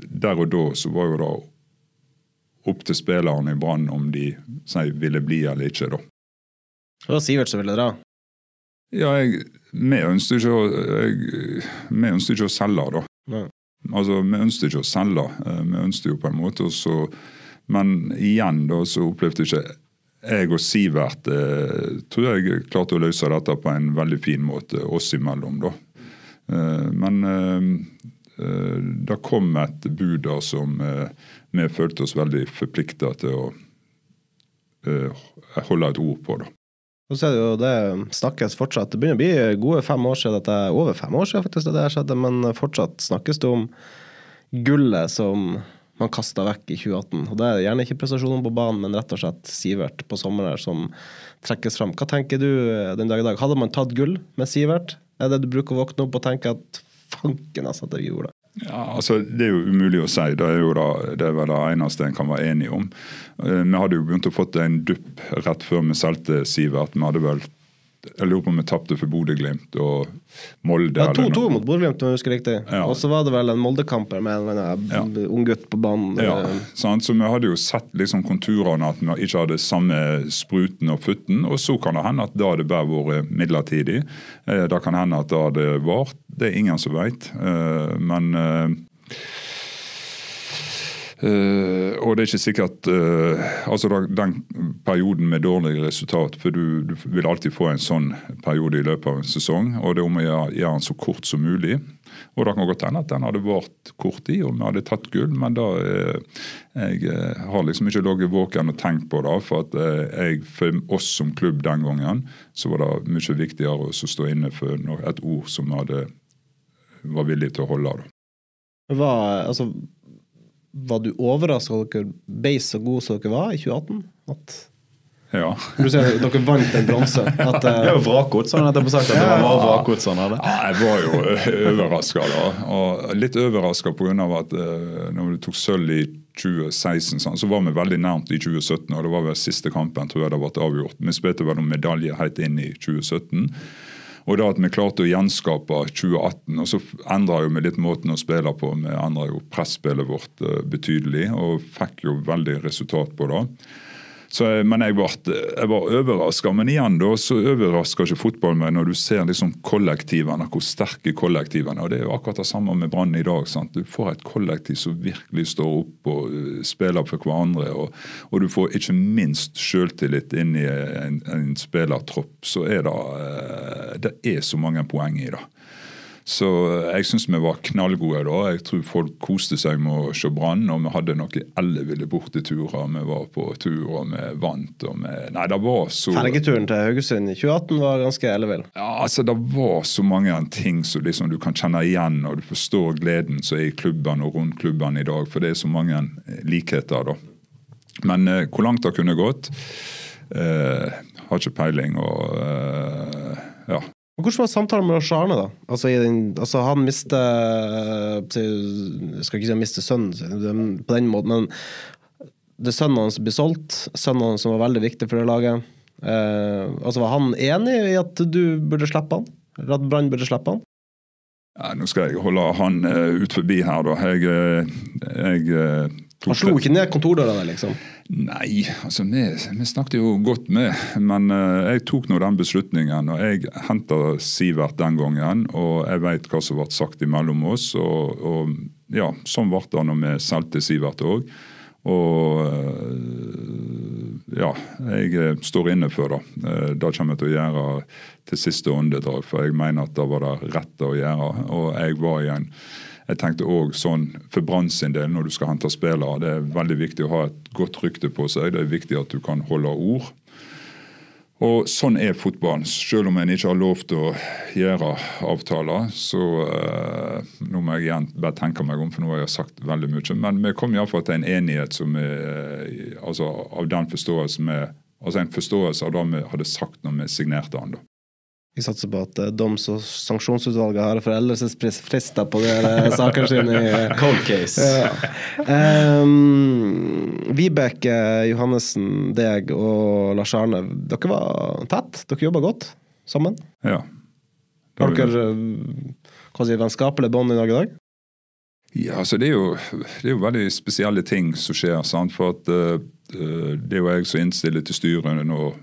Der og da så var jo det opp til spillerne i Brann om de si, ville bli eller ikke. da. Det var Sivert som ville dra? Ja, jeg, vi ønsket ikke ikke å selge, da. Nei. Altså, Vi ønsker ikke å selge. Eh, vi ønsker jo på en måte også Men igjen da, så opplevde ikke jeg og Sivert eh, tror jeg klarte å løse dette på en veldig fin måte oss imellom. da. Eh, men eh, eh det kom et bud da som eh, vi følte oss veldig forplikta til å holde et ord på. da. Og så er det jo det snakkes fortsatt. Det begynner å bli gode fem år siden dette over fem år siden faktisk det skjedde, men fortsatt snakkes det om gullet som man kasta vekk i 2018. Og det er gjerne ikke prestasjonen på banen, men rett og slett Sivert på sommeren som trekkes fram. Hva tenker du den dag i dag? Hadde man tatt gull med Sivert? Er det du bruker å våkne opp og tenke at fanken altså at vi gjorde det? Ja, altså Det er jo umulig å si. Det er jo da, det er vel det eneste en kan være enig om. Eh, vi hadde jo begynt å fått en dupp rett før vi solgte Sivert. Vi hadde vel jeg lurer på om vi tapte for Bodø-Glimt og Molde. Ja, 2-2 mot Bodø-Glimt, om jeg husker riktig. Ja. Og så var det vel en Molde-kamp med en ja. unggutt på banen. Ja, sant? Så vi hadde jo sett liksom konturene, at vi ikke hadde samme spruten og futten. Og så kan det hende at da hadde bare vært midlertidig. Eh, det kan hende at det hadde vart. Det er ingen som veit. Eh, men Uh, og det er ikke sikkert uh, altså Den perioden med dårlig resultat For du, du, vil alltid få en sånn periode i løpet av en sesong. Og det er om å gjøre, den så kort som mulig. Og det kan godt hende at den hadde vart kort i, og vi hadde tatt gull. Men da uh, jeg har liksom ikke ligget våken og tenkt på det. For at jeg, for oss som klubb den gangen, så var det mye viktigere å stå inne for et ord som vi var villig til å holde. Hva, altså var du overraska over at dere ble så gode som dere var i 2018? At ja. Du ser, dere vant en bronse. At, uh, det er jo vrakgodsene etterpå sagt. At det var vrakgodsene, ja, jeg var jo overraska, da. Og litt overraska pga. at uh, når du tok sølv i 2016, sånn, så var vi veldig nærmt i 2017. Og det var vel siste kampen tror jeg det ble avgjort. Vi spilte vel om medalje helt inn i 2017. Og da at vi klarte å gjenskape 2018. Og så endra vi litt måten å spille på. Vi endra jo presspillet vårt uh, betydelig og fikk jo veldig resultat på det. Så, men jeg, ble, var overraska. Men igjen da, så overrasker ikke fotball meg når du ser liksom kollektivene, hvor sterke kollektivene og Det er jo akkurat det samme med Brann i dag. sant? Du får et kollektiv som virkelig står opp og uh, spiller for hverandre. Og, og, du får ikke minst selvtillit inn i en, en spillertropp. Så er det, uh, det er så mange poeng i det. Så eh, jeg syns vi var knallgode da. Jeg tror folk koste seg med å se Brann. Og vi hadde noen elleville borteturer. Vi var på tur, og vi vant. og vi, Nei, det var så Fergeturen til Haugesund i 2018 var ganske ellevill? Ja, altså det var så mange ting som liksom du kan kjenne igjen, og du forstår gleden som er i klubbene og rundt klubbene i dag. For det er så mange likheter, da. Men eh, hvor langt det kunne gått, eh, har ikke peiling. og eh, ja, Hvordan var samtalen med Lars Arne, da? Altså, den, altså han mister Jeg skal ikke si han mister sønnen på den måten, men det er sønnen hans blir solgt. Sønnen hans som var veldig viktig for det laget. Eh, altså Var han enig i at du burde slippe han? At Brann burde slippe han? Ja, nå skal jeg holde han uh, ut forbi her, da. Jeg, jeg uh, Han slo ikke ned kontordøra der, liksom? Nei, altså vi, vi, snakket jo godt med. Men uh, jeg tok nå den beslutningen. og Jeg henta Sivert den gangen, og jeg veit hva som ble sagt imellom oss. Og, og ja, sånn ble det når vi solgte Sivert òg. Og ja, jeg står inne for det. Det kommer jeg til å gjøre til siste åndedrag, for jeg mener at det var det rette å gjøre. Og jeg var i en jeg tenkte òg sånn for Brann sin del, når du skal hente spillere, det er veldig viktig å ha et godt rykte på seg. Det er viktig at du kan holde ord. Og Sånn er fotballen. Selv om en ikke har lov til å gjøre avtaler, så eh, Nå må jeg igjen bare tenke meg om, for nå har jeg sagt veldig mye. Men vi kom iallfall til en enighet som er, uh, altså av den forståelsen vi altså en forståelse av det vi hadde sagt når vi signerte han. da. Vi satser på at uh, doms- og sanksjonsutvalget har foreldelsesfrister på de uh, sakene sine. Cold case. Ja. Um, Vibeke Johannessen, deg og Lars Arne, dere var tett? Dere jobba godt sammen? Ja. Har dere hva sier, vennskapelige bånd i dag i dag? Ja, altså det er, jo, det er jo veldig spesielle ting som skjer. Sant? For at uh, det er jo jeg som innstiller til styret når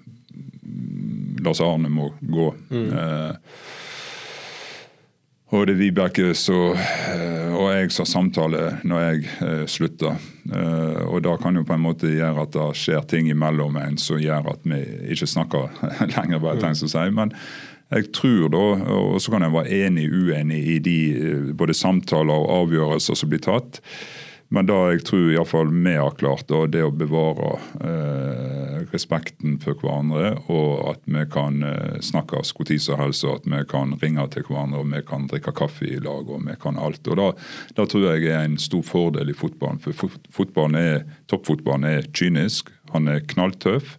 Lars Arne må gå. Mm. Eh, og det er Vibeke så, uh, og jeg som samtale når jeg eh, slutter. og da kan jo på en måte gjøre at det skjer ting imellom en som gjør at vi ikke snakker lenger, bare tenkt å si. Men jeg tror da, og så kan jeg være enig uenig i de både samtaler og avgjørelser som blir tatt. Men da jeg tror iallfall vi har klart, da, det å bevare eh, respekten for hverandre, og at vi kan eh, snakke oss når som helst, og at vi kan ringe til hverandre, og vi kan drikke kaffe i lag, og vi kan alt. Og Da, da tror jeg er en stor fordel i fotballen. For fotballen er, toppfotballen er kynisk, han er knalltøff.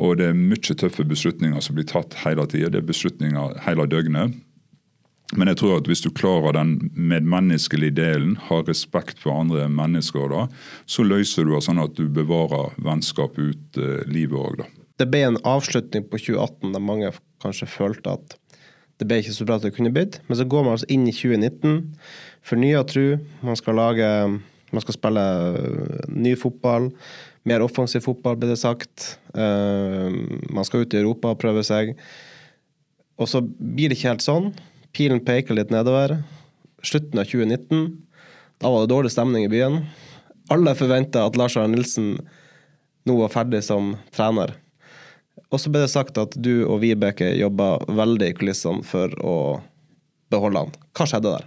Og det er mye tøffe beslutninger som blir tatt hele tida. Det er beslutninger hele døgnet. Men jeg tror at hvis du klarer den medmenneskelige delen, har respekt for andre mennesker, da, så løser du det sånn at du bevarer vennskap ut eh, livet òg, da. Det ble en avslutning på 2018 der mange kanskje følte at det ble ikke så bra at det kunne blitt. Men så går man altså inn i 2019, fornya tru. Man skal lage Man skal spille eh, ny fotball. Mer offensiv fotball, ble det sagt. Uh, man skal ut i Europa og prøve seg. Og så blir det ikke helt sånn. Pilen peker litt nedover. Slutten av 2019. Da var det dårlig stemning i byen. Alle forventa at Lars Arne Nilsen nå var ferdig som trener. Og så ble det sagt at du og Vibeke jobba veldig i kulissene for å beholde han. Hva skjedde der?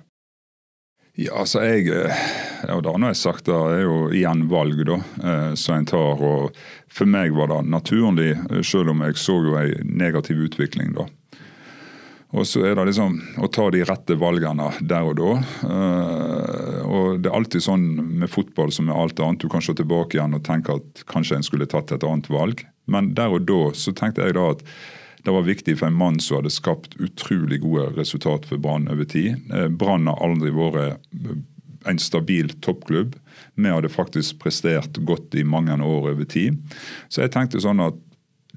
Ja, altså jeg ja, Da har jeg sagt det er jo igjen valg, da, eh, som en tar. og For meg var det naturlig, selv om jeg så jo en negativ utvikling. da. Og så er det liksom å ta de rette valgene der og da. Uh, og Det er alltid sånn med fotball som med alt annet. Du kan se tilbake igjen og tenke at kanskje en skulle tatt et annet valg. Men der og da så tenkte jeg da at det var viktig for en mann som hadde skapt utrolig gode resultat for Brann over tid. Uh, Brann har aldri vært en stabil toppklubb. Vi hadde faktisk prestert godt i mange år over tid. Så jeg tenkte sånn at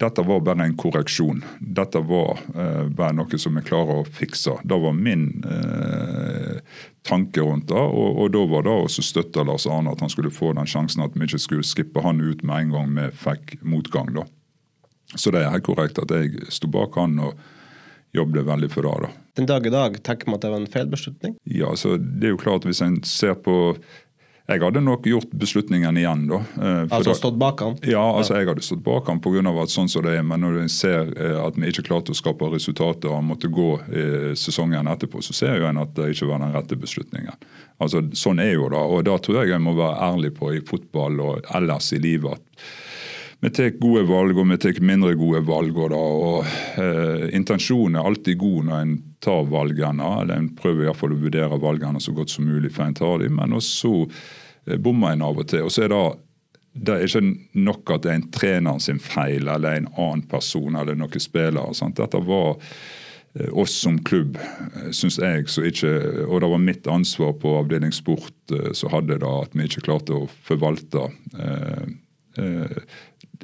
dette var bare en korreksjon. Dette var eh, bare noe som vi klarer å fikse. Det var min eh, tanke rundt det. Og, og, da var det også støtte Lars Arne at han skulle få den sjansen at vi ikke skulle skippe han ut med en gang vi fikk motgang. da. Så det er helt korrekt at jeg sto bak han og jobbet veldig for det. da. Den dag i dag tenker man at det var en feil beslutning? Ja, så det er jo klart Hvis en ser på jeg hadde nok gjort beslutningen igjen, da. Eh, altså da, stått bak han? Ja, altså jeg hadde stått bak han pga. at sånn som det er. Men når en ser eh, at vi ikke klarte å skape resultater og han måtte gå eh, sesongen etterpå, så ser jo en at det ikke var den rette beslutningen. Altså Sånn er jo det. Og da tror jeg jeg må være ærlig på i fotball og ellers i livet at vi tar gode valg, og vi tar mindre gode valg. Og, da, og eh, Intensjonen er alltid god når en tar valgene. eller En prøver iallfall å vurdere valgene så godt som mulig før en tar dem. Men også eh, bommer en av og til. Og så er det det er ikke nok at det er en trener sin feil eller en annen person eller noen spillere. Sant? Dette var oss som klubb, syns jeg, ikke Og det var mitt ansvar på avdeling sport som hadde det, at vi ikke klarte å forvalte eh, eh,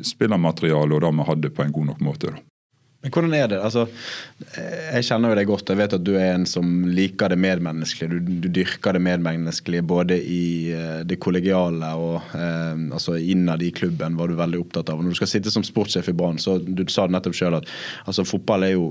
spillermateriale og det vi hadde, på en god nok måte. da. Men hvordan er det? Altså, jeg kjenner jo deg godt. Jeg vet at du er en som liker det medmenneskelige. Du, du dyrker det medmenneskelige både i uh, det kollegiale og eh, altså innad i klubben var du veldig opptatt av. Når du skal sitte som sportssjef i Brann, så du sa det nettopp sjøl at altså, fotball er jo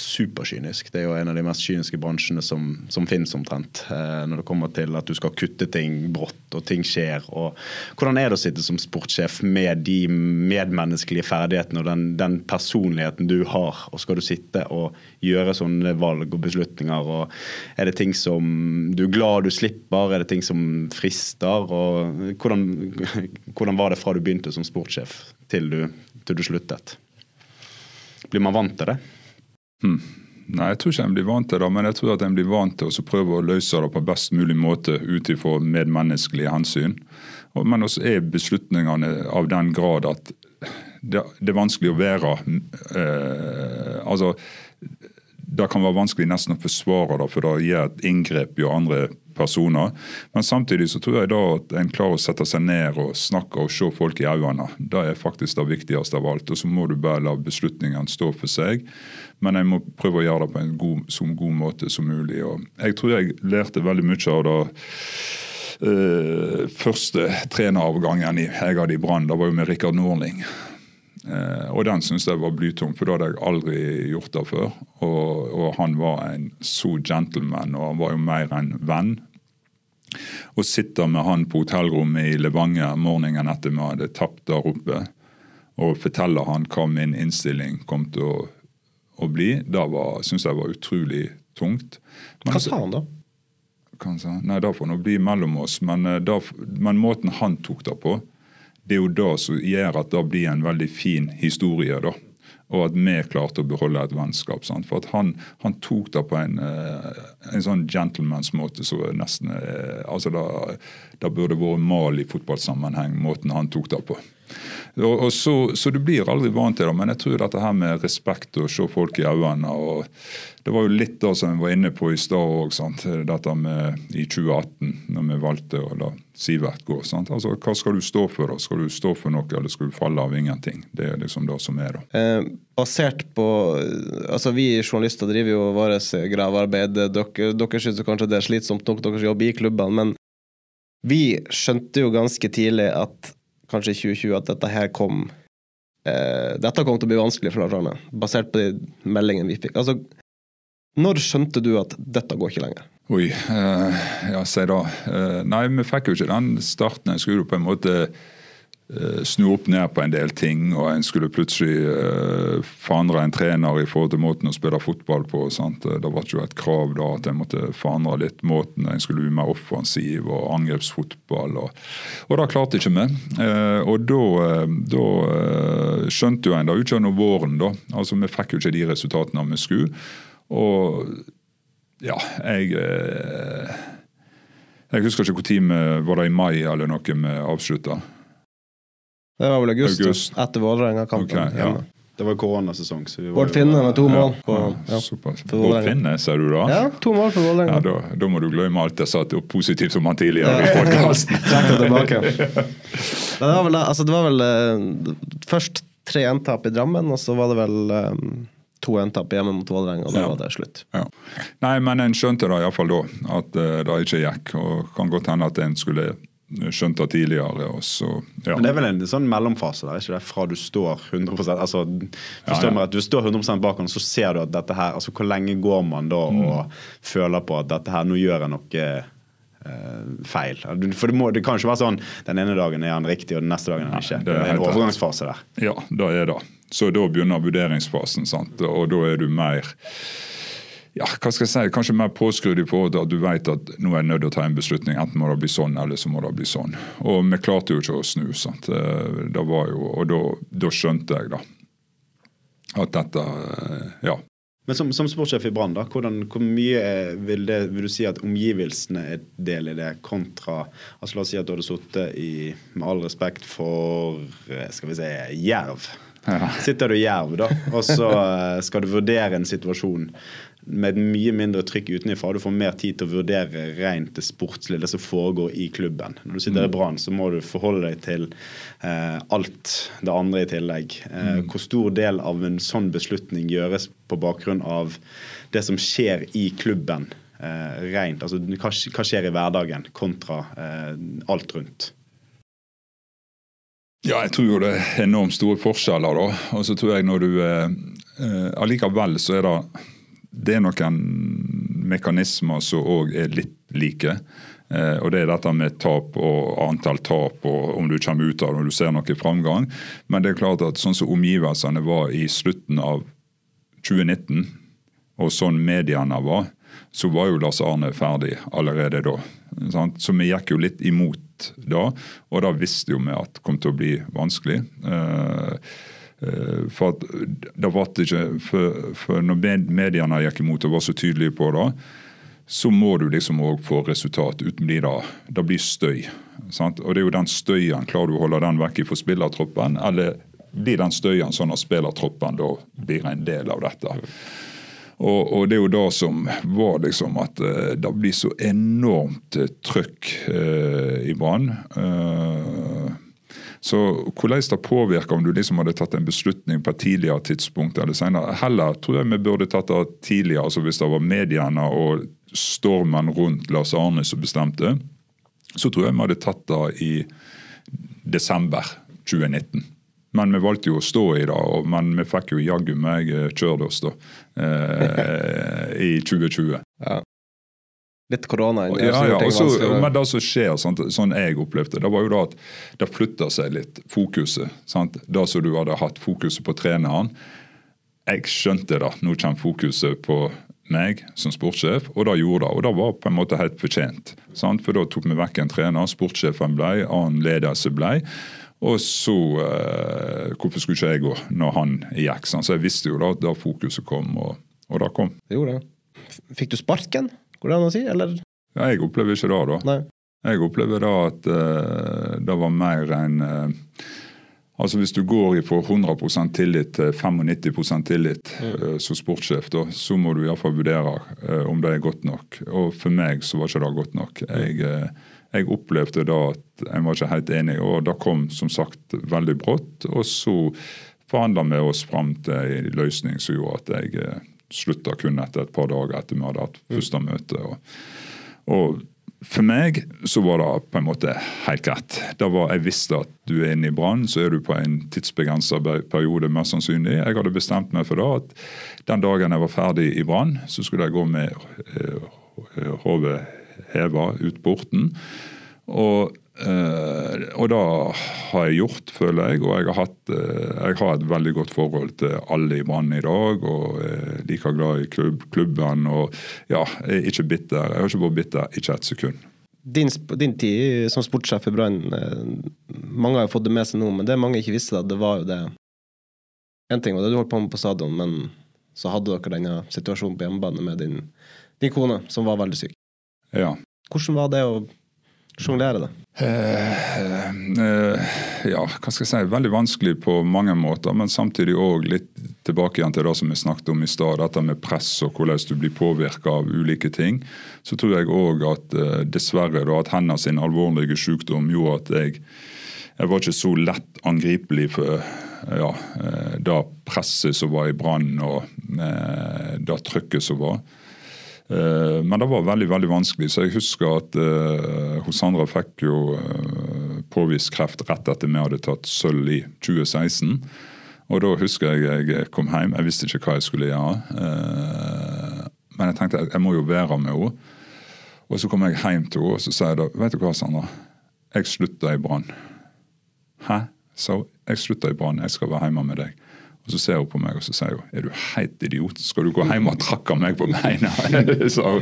superkynisk. Det er jo en av de mest kyniske bransjene som, som finnes omtrent. Eh, når det kommer til at du skal kutte ting brått, og ting skjer. Og hvordan er det å sitte som sportssjef med de medmenneskelige ferdighetene og den, den, personligheten du har, og skal du sitte og gjøre sånne valg og beslutninger? og Er det ting som du er glad du slipper, er det ting som frister? og Hvordan, hvordan var det fra du begynte som sportssjef til til du sluttet? Blir man vant til det? Hmm. Nei, jeg tror ikke en blir vant til det, men jeg tror at en blir vant til å prøve å løse det på best mulig måte ut ifra medmenneskelige hensyn. Men også er beslutningene av den grad at det, det er vanskelig å være eh, Altså, det kan være vanskelig nesten å forsvare det, for det gjør et inngrep i andre personer. Men samtidig så tror jeg da at en klarer å sette seg ned og snakke og se folk i øynene. Det er faktisk det viktigste av alt. Og så må du bare la beslutningene stå for seg. Men jeg må prøve å gjøre det på en god, så god måte som mulig. Og jeg tror jeg lærte veldig mye av det. Uh, første treneravgangen jeg hadde i Brann, det var jo med Rikard Norling. Uh, og den syns jeg var blytung, for da hadde jeg aldri gjort det før. Og, og, han var en så gentleman, og han var jo mer en venn. Å sitter med han på hotellrommet i Levanger morgenen etter vi hadde tapt der oppe, og forteller han hva min innstilling kom til å å bli, det syns jeg var utrolig tungt. Men, Hva sa han da? Hva sa? Nei, Det får nå bli mellom oss. Men, eh, da, men, måten han tok det på, det er jo det som gjør at det blir en veldig fin historie. da. Og at vi klarte å beholde et vennskap. Sant? For at han, han, tok det på en, eh, en sånn gentlemansmåte som nesten eh, altså det, det burde vært mal i fotballsammenheng, måten han tok det på. Og, og så, så, du blir aldri vant til det, men jeg tror dette her med respekt og se folk i øynene og Det var jo litt det som jeg var inne på i stad òg, dette med i 2018, når vi valgte å la Sivert gå. Sant? Altså, Hva skal du stå for? da? Skal du stå for noe, eller skal du falle av ingenting? Det er liksom det som er, da. Eh, basert på altså Vi journalister driver jo vårt gravearbeid. Dere, dere syns kanskje det er slitsomt nok, dere jobber i klubbene, men vi skjønte jo ganske tidlig at kanskje i 2020 at dette her kom eh, Dette kom til å bli vanskelig for Lars Arne, basert på de meldingene vi fikk. Altså, når skjønte du at dette går ikke lenger? Oi, eh, ja, si da. Eh, nei, vi fikk jo ikke den starten. Jeg skulle jo på en måte snu opp ned på en del ting, og en skulle plutselig uh, forandre en trener i forhold til måten å spille fotball på. Sant? Eh, det var ikke et krav da at en måtte forandre litt måten en skulle bli mer offensiv og angrepsfotball. Og, og det klarte ikke vi. Og da, da skjønte jo en det utover våren, da. Altså Vi fikk jo ikke de resultatene vi skulle. Og ja, jeg Jeg husker ikke når var det i mai eller noe vi avslutta. Det var vel august, august. etter Vålerenga-kampen. Okay, ja. Det var koronasesong. Bård Finne med to mål. Ja, ja, Bård Finne, sa du da? Ja, to mål for Vålerenga. Ja, da, da, må du glemme alt jeg sa til positivt om han tidligere i podkasten. Det var vel, altså, det var vel uh, først tre entap i Drammen, og så var det vel um, to entap hjemme mot Vålerenga, og da ja. var det slutt. Ja. Nei, men en skjønte da iallfall da, at uh, det ikke gikk. Og kan godt hende at en skulle skjønt det tidligere. Så, ja. Men Det er vel en sånn mellomfase der, ikke det? Fra du står 100 altså, ja, ja. at du står 100 bak ham, så ser du at dette her altså Hvor lenge går man da mm. og føler på at dette her, nå gjør jeg noe eh, feil? For det, må, det, kan ikke være sånn den ene dagen er han riktig, og den neste dagen er han ikke. Det er en overgangsfase der. Ja, det er det. Så da begynner vurderingsfasen, sant? og da er du mer ja, hva skal jeg si, kanskje mer påskrudd forhold til at du vet at nå er jeg nødt til å ta en beslutning. Enten må det bli sånn, eller så må det bli sånn. Og vi klarte jo ikke å snu. sant? Eh, det var jo, Og da, da skjønte jeg da at dette eh, Ja. Men som, som sportssjef i Brann, hvor mye vil, det, vil, du si at omgivelsene er del i det, kontra altså La oss si at du hadde sittet i, med all respekt for eh, skal vi si, Jerv Ja. Sitter du i Jerv, da, og så skal du vurdere en situasjon med mye mindre trykk utenfra. Du får mer tid til å vurdere rent det sportslige, det som foregår i klubben. Når du sitter i mm. Brann, så må du forholde deg til eh, alt det andre i tillegg. Eh, mm. Hvor stor del av en sånn beslutning gjøres på bakgrunn av det som skjer i klubben? Eh, rent, altså hva, hva, skjer i hverdagen kontra eh, alt rundt? Ja, jeg tror jo det er enormt store forskjeller, da. Og så tror jeg når du eh, eh Allikevel så er det det er noen mekanismer som òg er litt like. Eh, og Det er dette med tap og antall tap og om du kommer ut av det og du ser noe framgang. Men det er klart at sånn som omgivelsene var i slutten av 2019, og sånn mediene var, så var jo Lars Arne ferdig allerede da. Sant? Så vi gikk jo litt imot da, og da visste jo vi at det kom til å bli vanskelig. Eh, for at det var ikke, for, for Når mediene gikk imot og var så tydelige på det, så må du liksom òg få resultat. Uten det, det blir støy. Sant? Og det er jo den støyen. Klarer du å holde den vekk fra spillertroppen, eller blir den støyen sånn at spillertroppen da blir en del av dette? Og, og, det er jo da som var liksom at uh, det blir så enormt uh, trøkk uh, i Brann. Uh, så hvordan det påvirker om du liksom hadde tatt en beslutning på et tidligere tidspunkt eller senere. Heller tror jeg vi burde tatt det tidligere, altså hvis det var mediene og stormen rundt Lars Arne som bestemte. Så tror jeg vi hadde tatt det i desember 2019. Men vi valgte jo å stå i det, men vi fikk jo jaggu meg kjørt oss da, eh, i 2020. Ja. Litt korona ja, ja, også, Men det som skjer, sant, sånn jeg opplevde det, var jo da at det flytta seg litt, fokuset. Sant? Det som du hadde hatt fokuset på treneren. Jeg skjønte det. Nå kommer fokuset på meg som sportssjef, og det gjorde det. Og det var på en måte helt fortjent. Sant? For da tok vi vekk en trener, sportssjefen ble, annen ledelse ble. Og så eh, Hvorfor skulle ikke jeg gå når han gikk? Sant? Så jeg visste jo da at da fokuset kom, og, og det kom. Det gjorde det. Fikk du sparken? Går det an å si, eller? Ja, jeg opplever ikke det, da. Nei. Jeg opplever da at uh, det var mer enn uh, Altså Hvis du går fra 100% tillit til 95 tillit mm. uh, som sportssjef, da, så må du iallfall vurdere om det er godt nok. Og For meg så var ikke det godt nok. Jeg, jeg opplevde da at jeg var ikke helt enig, og det kom som sagt veldig brått. Og så forhandla vi oss fram til en løsning som gjorde at jeg slutta kun etter et par dager etter vi hadde hatt første møte. Og, og, for meg så var det på en måte helt greit. Da var, jeg visste at du er inne i Brann, så er du på en tidsbegrensa periode, mest sannsynlig. Jeg hadde bestemt meg for det at den dagen jeg var ferdig i Brann, så skulle jeg gå med eh, hodet heva ut porten. Og Uh, og det har jeg gjort, føler jeg. Og jeg har, hatt, uh, jeg har et veldig godt forhold til alle i Brann i dag. Og er like glad i klubb, klubben. Og ja, jeg er ikke bitter. Jeg har ikke vært bitter, ikke et sekund. Din, din tid som sportssjef i Brann, mange har jo fått det med seg nå, men det mange ikke visste, det var jo det En ting var det du holdt på med på stadion, men så hadde dere denne situasjonen på hjemmebane med din, din kone, som var veldig syk. Ja. Hvordan var det å sjonglere det? Uh, eh, ja, hva skal jeg si. Veldig vanskelig på mange måter, men samtidig òg litt tilbake igjen til det som vi snakket om i stad. Dette med press og hvordan du blir påvirka av ulike ting. Så tror jeg òg at eh, dessverre da, at hennes alvorlige sykdom gjorde at jeg, jeg var ikke så lett angripelig for ja, det presset som var i Brann og det trykket som var. Eh, men det var veldig veldig vanskelig, så jeg husker at uh, hos Sandra fikk jo uh, påvist kreft rett etter vi hadde tatt sølv i 2016. Og da husker jeg jeg kom hjem. Jeg visste ikke hva jeg skulle gjøre. Men jeg tenkte jeg må jo være med henne. Og så kom jeg hjem til henne og så sa jeg da, vet du hva, Sandra, jeg slutter i Brann. Hæ? Så jeg slutter i Brann, jeg skal være hjemme med deg. Og Så ser hun på meg og så sier hun, er du helt idiot, skal du gå hjem og trakke meg på beina? så,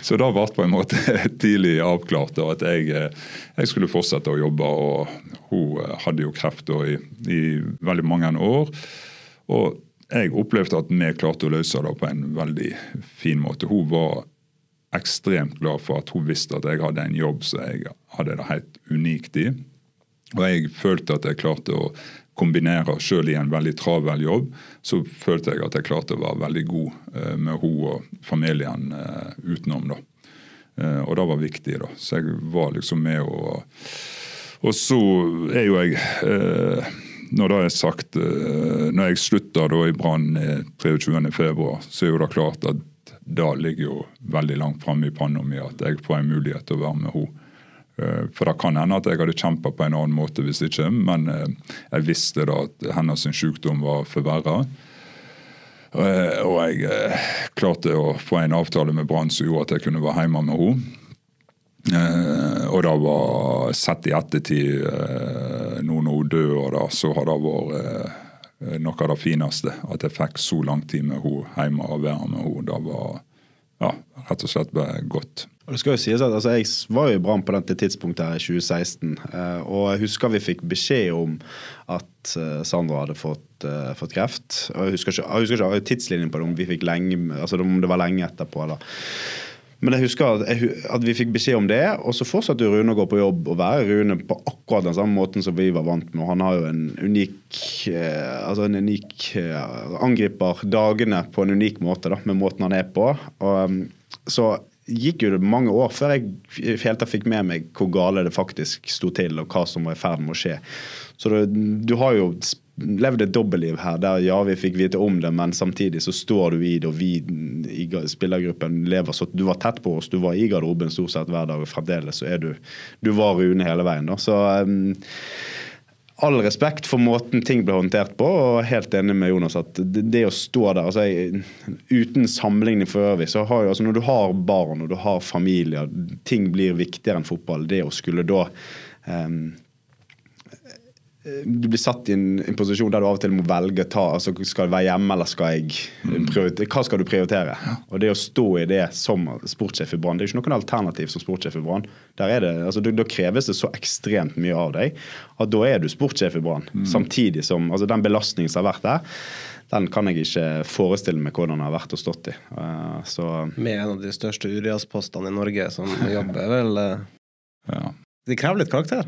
så da ble på en måte tidlig avklart at jeg, jeg, skulle fortsette å jobbe. og Hun hadde jo kreft i, i, veldig mange år. og jeg opplevde at vi klarte å løse det på en veldig fin måte. Hun var ekstremt glad for at hun visste at jeg hadde en jobb som jeg hadde det helt unikt i. Og jeg følte at jeg klarte å kombinere, selv i en veldig travel jobb, så følte jeg at jeg klarte å være veldig god eh, med hun og familien eh, utenom. da. Eh, og det var viktig, da. Så jeg var liksom med og Og så er jo jeg Når det er sagt, når jeg slutta i Brann 23.2, så er jo det klart at da ligger jo veldig langt framme i panna mi at jeg får en mulighet til å være med henne. Eh, for det kan hende at jeg hadde kjempa på en annen måte hvis ikke, men eh, jeg visste da at hennes sykdom var forverra. Eh, og jeg klarte å få en avtale med Brann som gjorde at jeg kunne være hjemme med henne. Og det var sett i ettertid, nå når hun dør, så har det vært noe av det fineste. At jeg fikk så lang tid med henne hjemme og være med henne. Det var ja, rett og slett bare godt. Og det skal jo sies at altså, Jeg var jo i Brann på dette tidspunktet her i 2016. Eh, og jeg husker vi fikk beskjed om at eh, Sandra hadde fått, uh, fått kreft. og Jeg husker ikke, jeg husker ikke tidslinjen på det, om vi fikk lenge, altså om det var lenge etterpå. eller men jeg husker at, jeg, at, vi fikk beskjed om det, og så fortsatte Rune å gå på jobb og være Rune på akkurat den samme måten som vi var vant med. Han har jo en unik altså en unik angriper dagene på en unik måte, da, med måten han er på. Og, um, så gikk jo det mange år før jeg helt fikk med meg hvor gale det faktisk sto til, og hva som var i ferd med å skje. Så det, du har jo levd et dobbeltliv her, der ja, vi fikk vite om det, men samtidig så står du i det, og vi i spillergruppen lever så Du var tett på oss, du var i garderoben stort sett hver dag, og fremdeles så er du Du var Rune hele veien, da. Så um, all respekt for måten ting ble håndtert på, og helt enig med Jonas at det, det å stå der altså jeg, Uten sammenligning for øvrig, så har jo altså når du har barn og du har familier, ting blir viktigere enn fotball. Det å skulle da um, du blir satt i en, en, posisjon der du av og til må velge ta, altså skal du være hjemme eller skal jeg mm. prioritere, hva skal du prioritere. Og Det å stå i det som sportssjef i Brann, det er jo ikke noen alternativ som sportssjef i Brann. Altså, Da kreves det så ekstremt mye av deg at da er du sportssjef i Brann. Mm. Samtidig som altså den belastningen som har vært der, den kan jeg ikke forestille meg hvordan det har vært å stått i. Uh, så. Med en av de største uriaspostene i Norge som jobber, vel uh, ja. De krever litt karakter?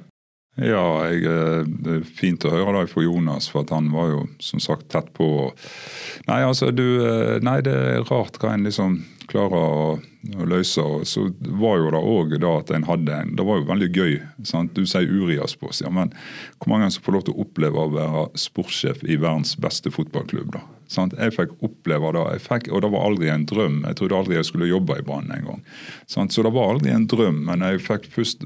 Ja, jeg, eh, det er fint å høre det fra Jonas, for han var jo som sagt tett på. Nei, altså, du, eh, nei det er rart hva en liksom klarer å, å løse. og Så var jo det òg at en hadde en Det var jo veldig gøy. Sant? Du sier Urias på ja, men hvor mange som får lov til å oppleve å være sportssjef i verdens beste fotballklubb? da? Sant? Jeg fikk oppleve det, fikk, og det var aldri en drøm. Jeg trodde aldri jeg skulle jobbe i Brann en gang. Så det var aldri en drøm, men jeg fikk først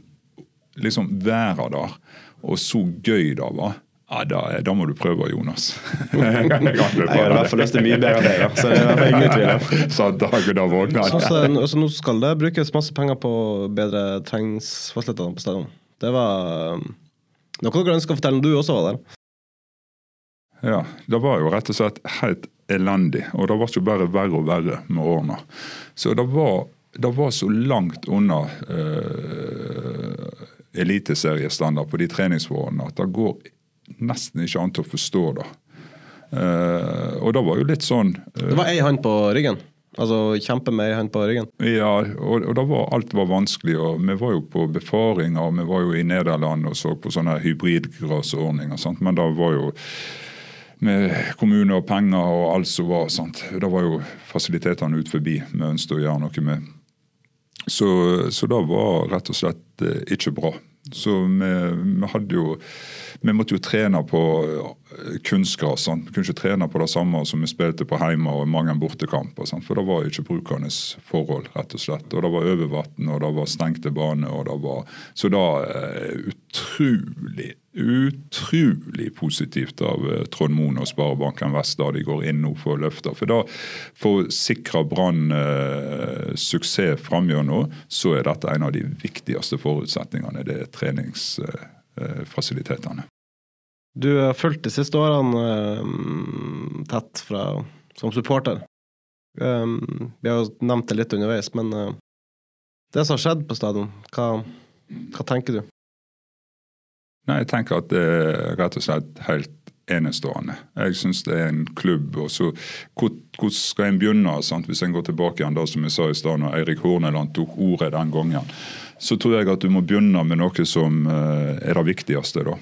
liksom være der, og så gøy det var. Ja, da, da, må du prøve, Jonas. jeg har i hvert fall lyst til mye bedre enn det. Så det er ingen tvil Så dagen da våkna så, så, altså, Nå skal det brukes masse penger på bedre treningsfasiliteter på stedet. Det var um, noe dere ønsker å fortelle om du også var der? Ja, det var jo rett og slett helt elendig. Og det ble jo bare verre og verre med årene. Så det var, det var så langt unna uh, eliteseriestandard på de treningsforholdene at det går nesten ikke an til å forstå det. Uh, og det var jo litt sånn uh, Det var ei hånd på ryggen? Altså kjempe med ei hånd på ryggen? Ja, og, og var, alt var vanskelig. og Vi var jo på befaringer, vi var jo i Nederland og så på sånne hybridgrasordninger. Sant? Men det var jo med kommune og penger og alt som var. sant? Det var jo fasilitetene ut forbi vi ønsket å gjøre noe med. Så, så det var rett og slett eh, ikke bra. Så vi, vi, jo Vi måtte jo trene på kunstgras. Vi kunne ikke trene på det samme som vi spilte på hjemme og mange bortekamper. Sant? For det var ikke brukernes forhold, rett og slett. Og det var overvann, og det var stengte baner. og det var, Så da eh, utrolig utrolig positivt av eh, Trond Moen og Sparebanken Vest da de går inn nå for å løfte. For da, for å sikre Brann eh, suksess framover så er dette en av de viktigste forutsetningene. Det er treningsfasilitetene. Du har fulgt de siste årene eh, tett fra, som supporter. Um, vi har jo nevnt det litt underveis, men uh, det som har skjedd på stadion, hva, hva tenker du? Nei, Jeg tenker at det er rett og slett helt enestående. Jeg syns det er en klubb. og så Hvordan skal en begynne? Sant? Hvis en går tilbake igjen da, som jeg sa i stad, når Eirik Horneland tok ordet den gangen, så tror jeg at du må begynne med noe som uh, er det viktigste. da.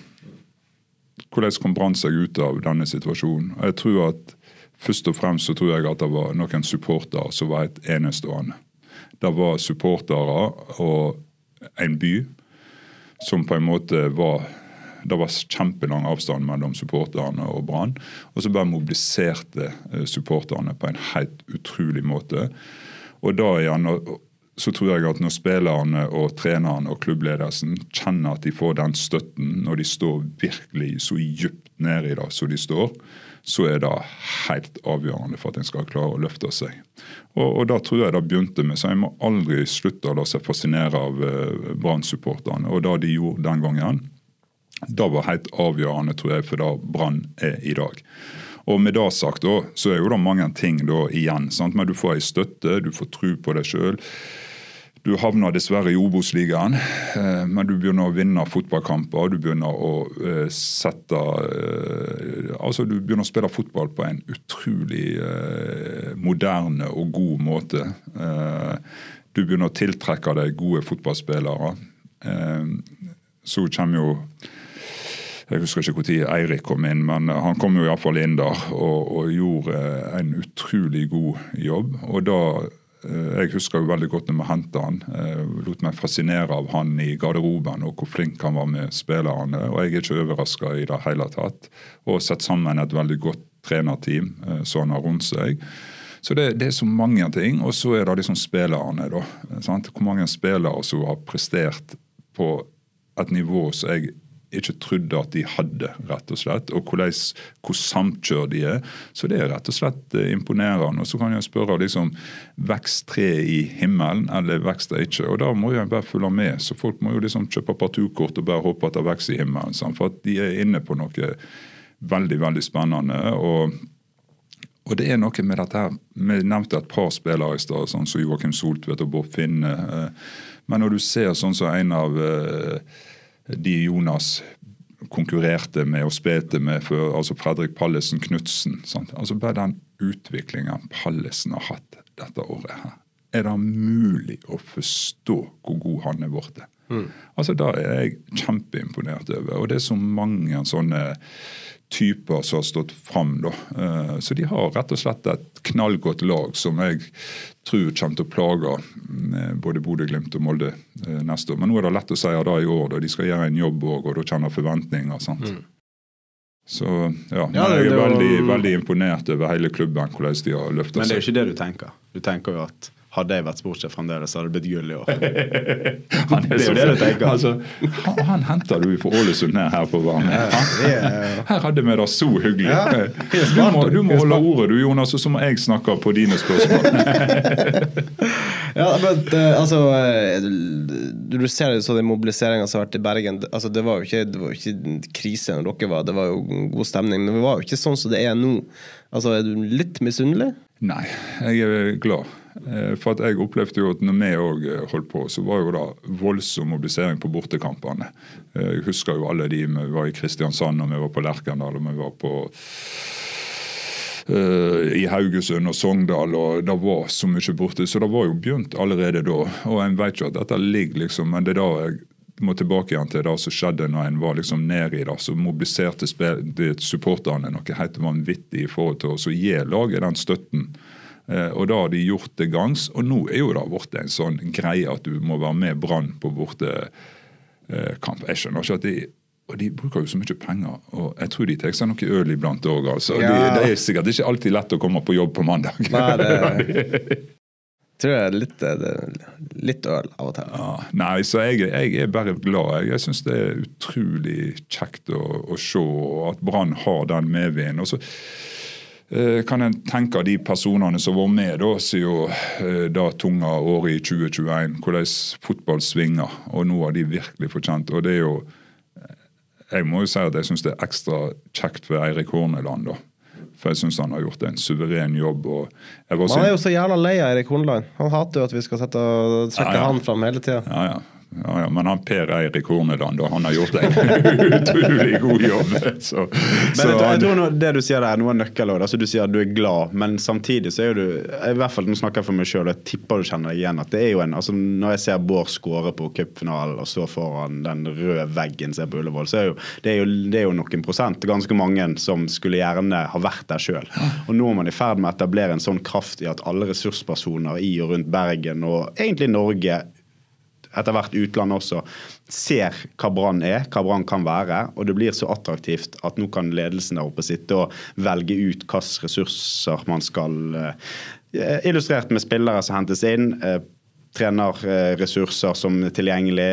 Hvordan kom Brann seg ut av denne situasjonen? Jeg tror at Først og fremst så tror jeg at det var noen supportere som var et enestående. Det var supportere og en by som på en måte var det var kjempelang avstand mellom supporterne og Brann. Og så bare mobiliserte eh, supporterne på en helt utrolig måte. Og da igjen så tror jeg at når spillerne og trenerne og klubbledelsen kjenner at de får den støtten når de står virkelig så dypt nede i det som de står, så er det helt avgjørende for at en skal klare å løfte seg. Og, og Da tror jeg det begynte med, så jeg må aldri slutte å la seg fascinere av uh, Brann-supporterne. Og det de gjorde den gangen, det var helt avgjørende tror jeg, for det Brann er i dag. Og med det sagt så er jo det mange ting da igjen. Sant? Men du får ei støtte, du får tro på deg sjøl. Du havner dessverre i Obos-ligaen, eh, men du begynner å vinne fotballkamper. Du begynner å eh, sette eh, Altså, du begynner å spille fotball på en utrolig moderne og god måte. Du begynner å tiltrekke deg gode fotballspillere. Så kommer jo jeg husker ikke når Eirik kom inn, men han kom jo iallfall inn der og, og, gjorde en utrolig god jobb. Og da jeg husker jo veldig godt når vi hentet han. Eh, lot meg fascinere av han i garderoben og hvor flink han var med spillerne. Og jeg er ikke overraska i det hele tatt. Og sett sammen et veldig godt trenerteam så som han har rundt seg. Så det, det, er så mange ting. Og så er det liksom spillerne, da. Sant? Hvor mange spillere som har prestert på et nivå som jeg ikke trodde at de hadde, rett og slett. Og hvor, hvor samkjørt de er. Så det er rett og slett eh, imponerende. Og så kan jeg spørre liksom, vekst tre i himmelen, eller vekst det ikke? Og da må jeg bare følge med. Så folk må jo liksom kjøpe partukort og bare håpe at det vokser i himmelen. Sant? For de er inne på noe veldig, veldig spennende. og og det er noe med dette her, Vi nevnte et par spillere i stad, sånn som Joakim Soltvedt og Bård Finne. Eh, men når du ser sånn som en av eh, de Jonas konkurrerte med og spilte med før, altså Fredrik Pallesen Knutsen. Altså bare den utviklingen Pallesen har hatt dette året her. Er det mulig å forstå hvor god han er blitt? Mm. Altså, Da er jeg kjempeimponert over. Og det er så mange sånne typer som har stått fram. Da. Eh, så de har rett og slett et knallgodt lag som jeg tror kommer til å plage eh, både Bodø-Glimt og Molde eh, neste år. Men nå er det lett å si da i år, da de skal gjøre en jobb òg, og da kjenner forventninger. sant? Mm. Så ja, ja det, jeg er veldig, veldig, imponert over hele klubben, hvordan de har løfta seg. Men det er jo ikke det du tenker. Du tenker jo at hadde jeg vært sportssjef fremdeles, hadde det blitt gull i år. han er det er det du tenker. Altså, han, han henter du fra Ålesund ned her på varme. Her hadde vi det så hyggelig. Ja, du, må, du må holde ordet du, Jonas, og så må jeg snakke på dine spørsmål. ja, men eh, altså eh, Du ser jo så den mobiliseringa som har vært i Bergen. Altså, det, var jo ikke, det var ikke krise når dere var, det var jo god stemning. Men det var jo ikke sånn som det er nå. Altså, Er du litt misunnelig? Nei, jeg er glad. Eh, for jeg opplevde jo at når vi òg eh, holdt på, så var jo det voldsom mobilisering på bortekampene. Eh, jeg husker jo alle de vi var i Kristiansand, og vi var på Lerkendal, og vi var på i Haugesund og Sogndal, og det var så mye borte. Så det var jo begynt allerede da. Og en vet jo at dette ligger liksom Men det er da jeg må tilbake igjen til det som skjedde når en var liksom nede i det. Så mobiliserte supporterne noe helt vanvittig i forhold til å gi laget den støtten og da har de gjort det gangs. Og nå er jo det blitt en sånn greie at du må være med Brann på bortekamp. Jeg skjønner ikke at de og de bruker jo så mye penger, og jeg tror de tar seg noe øl iblant òg. Altså. Ja. De, det er sikkert ikke alltid lett å komme på jobb på mandag. Nei, det tror jeg litt, litt øl av og til. Ja, nei, så jeg, jeg, er bare glad. Jeg syns det er utrolig kjekt å, å se at Brann har den medvinden. Eh, kan en tenke de personene som var med da, siden eh, da tunga året i 2021, hvordan fotball svinger. Og nå har de virkelig fortjent og det er jo eh, Jeg må jo si at jeg syns det er ekstra kjekt for Eirik Horneland. da. For jeg syns han har gjort en suveren jobb. han er jo så jævla lei av Eirik Horneland. Han hater jo at vi skal sette, trekke ja, ja. han fram hele tida. Ja, ja. Ja, ja, men han Per Eirik Horneland, og han har gjort en utrolig god jobb. Så, men så jeg, tror- jeg tror nå, det du sier der er noe av nøkkelen. Altså, du sier at du er glad, men samtidig så er du i hvert fall Nå snakker jeg for meg sjøl, jeg tipper du kjenner deg igjen at det er jo en altså Når jeg ser Bård skåre på cupfinalen og stå foran den røde veggen som er på Ullevål, så er jo det, er jo det er jo noen prosent, ganske mange, som skulle gjerne ha vært der sjøl. Og nå er man i ferd med å etablere en sånn kraft i at alle ressurspersoner i og rundt Bergen, og egentlig Norge, etter hvert utlandet også, ser hva Brann er, hva Brann kan være. Og det blir så attraktivt at nå kan ledelsen der oppe sitte og velge ut hvilke ressurser man skal eh, Illustrert med spillere som hentes inn, eh, trenerressurser som er tilgjengelig.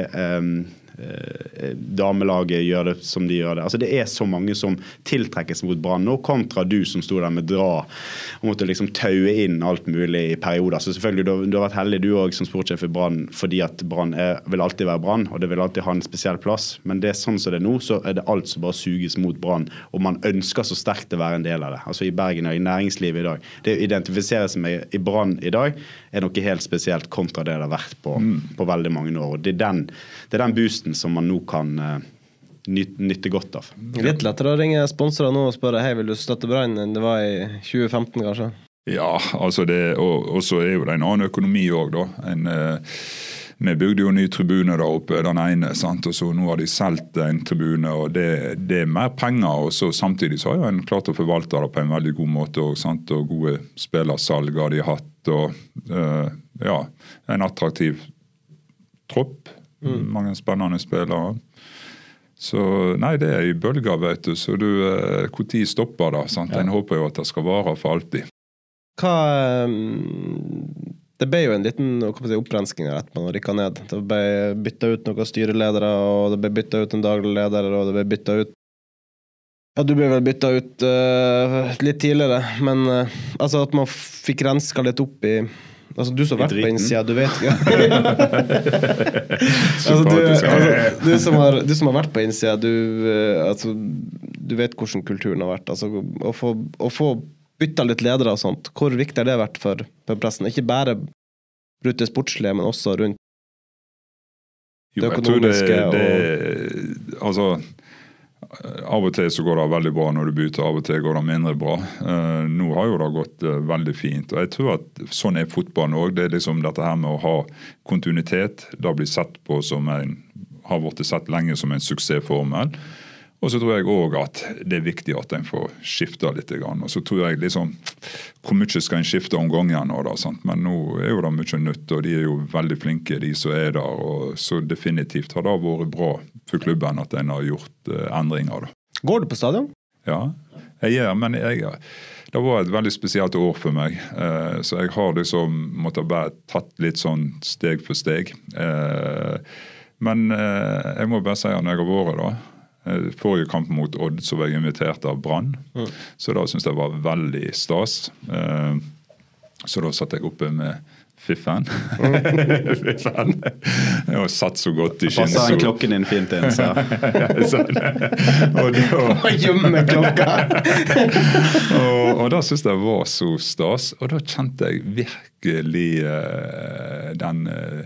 Eh, damelaget gjør det som de gjør det. Altså Det er så mange som tiltrekkes mot Brann nå, kontra du som sto der med dra og måtte liksom taue inn alt mulig i perioder. Så selvfølgelig, Du, du har vært heldig du òg som sportssjef i Brann fordi at Brann vil alltid være Brann, og det vil alltid ha en spesiell plass. Men det er sånn som det er nå, så er det alt som bare suges mot Brann. Og man ønsker så sterkt å være en del av det. Altså I Bergen og i næringslivet i dag. Det å identifisere seg med i Brann i dag er noe helt spesielt kontra det det har vært på, på veldig mange år. Og Det er den, det er den boosten som man nå kan eh, nyt, nytte godt av. Litt lettere å ringe sponsorer nå og spørre hei, vil du støtte Brann enn det var i 2015, kanskje? ja, altså det, og, og så er jo det en annen økonomi òg, da. En, eh, vi bygde jo ny tribune der oppe, den ene, sant? og så nå har de solgt en tribune. og Det, det er mer penger, og så samtidig så har jo en klart å forvalte det på en veldig god måte. Og, sant? og gode spillersalg har de hatt. og eh, ja, En attraktiv tropp. Mange spennende spillere. Så nei, det er i bølger, vet du. Så du, når stopper det? sant? En håper jo at det skal vare for alltid. Hva ehm, Det ble jo en liten si, opprensking her etter man rykka ned. Det ble bytta ut noen styreledere, og det ble bytta ut en daglig leder, og det ble bytta ut Ja, du ble vel bytta ut uh, litt tidligere, men uh, altså at man fikk renska litt opp i Altså, du som har vært på innsida, du vet ja. altså, du, altså, du, som har, du som har vært på innsida, du, eh, altså, du vet hvordan kulturen har vært. Altså, å få, å få bytta litt ledere og sånt, hvor viktig har det vært for, for pressen? Ikke bare rundt det sportslige, men også rundt Jo, Det jeg tror det, økonomiske det Altså, av og til så går det veldig bra når du bytter, av og til går det mindre bra. Eh, nå har jo det gått eh, veldig fint. og jeg tror at Sånn er fotballen òg. Det er liksom dette her med å ha kontinuitet. Det blir sett på som en har blitt sett lenge som en suksessformel. Og så tror jeg òg at det er viktig at en får skifta litt. Og så tror jeg liksom Hvor mye skal en skifte om gangen nå, da? sant? Men nå er jo det mye nytt, og de er jo veldig flinke, de som er der. og Så definitivt har det vært bra for klubben at en har gjort eh, endringer. da. Går du på stadion? Ja, jeg gjør, men jeg, det var et veldig spesielt år for meg. Eh, så jeg har liksom måttet bare tatt litt sånn steg for steg. Eh, men eh, jeg må bare si at når jeg har vært da Forrige kamp mot Odd så var jeg invitert av Brann, så da syntes jeg var veldig stas. Eh, så da satt jeg oppe med Fiffen. Fiffen. Og satt så godt i Passer den klokken din fint inn, så og da, Gjemme klokka! og, og da syntes jeg var så stas. Og da kjente jeg virkelig uh, den eh,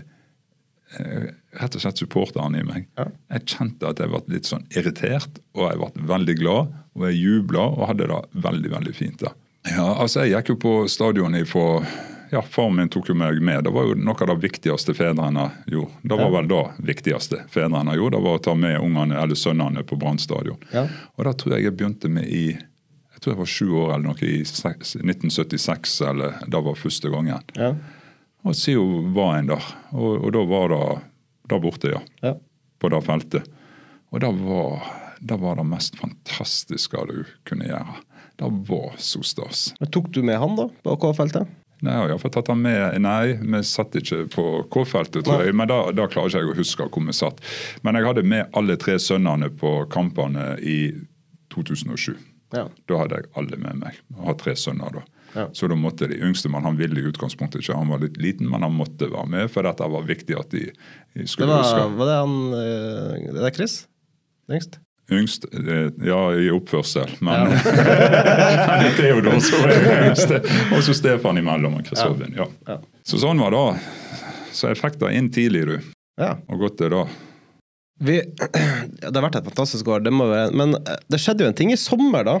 eh, Rett og slett supporteren i meg. Jeg kjente at jeg ble litt sånn irritert, og jeg ble veldig glad. Og jeg jubla og hadde det veldig, veldig fint. da. Ja, altså Jeg gikk jo på stadion ifra ja, Far min tok jo meg med. Det var jo noe av det viktigste fedrene gjorde. Det var vel det viktigste fedrene gjorde, det var å ta med ungene eller sønnene på Brann stadion. Ja. Og det tror jeg jeg begynte med i jeg tror jeg var sju år eller noe i 1976, eller det var første gangen. Ja. Og siden var en der. Og, og da var det der borte, ja. Ja. På det feltet. Og det var, det var det mest fantastiske du kunne gjøre. Det var så stas. Men tok du med han, da, på K-feltet? Nei, jeg har iallfall tatt han med. Nei, vi satt ikke på K-feltet, tror jeg. Men da, da klarer ikke jeg å huske hvor vi satt. Men jeg hadde med alle tre sønnene på kampene i 2007. Ja. Da hadde jeg alle med meg. Jeg har tre sønner da. Ja. Så da måtte de yngste, men han ville i utgangspunktet ikke, han var litt liten, men han måtte være med, for dette var viktig at de, de Det skulle var, huske. var det han eh, Det er Chris? Yngst? Yngst, eh, ja, i oppførsel, men Theodor så var det yngste. Og så Stefan imellom og Chris Robin. Ja. Ja. Så sånn var det. Så jeg fikk det inn tidlig, du. Ja. Og godt det det. Vi, ja, det har vært et fantastisk år, det må være. men eh, det skjedde jo en ting i sommer, da.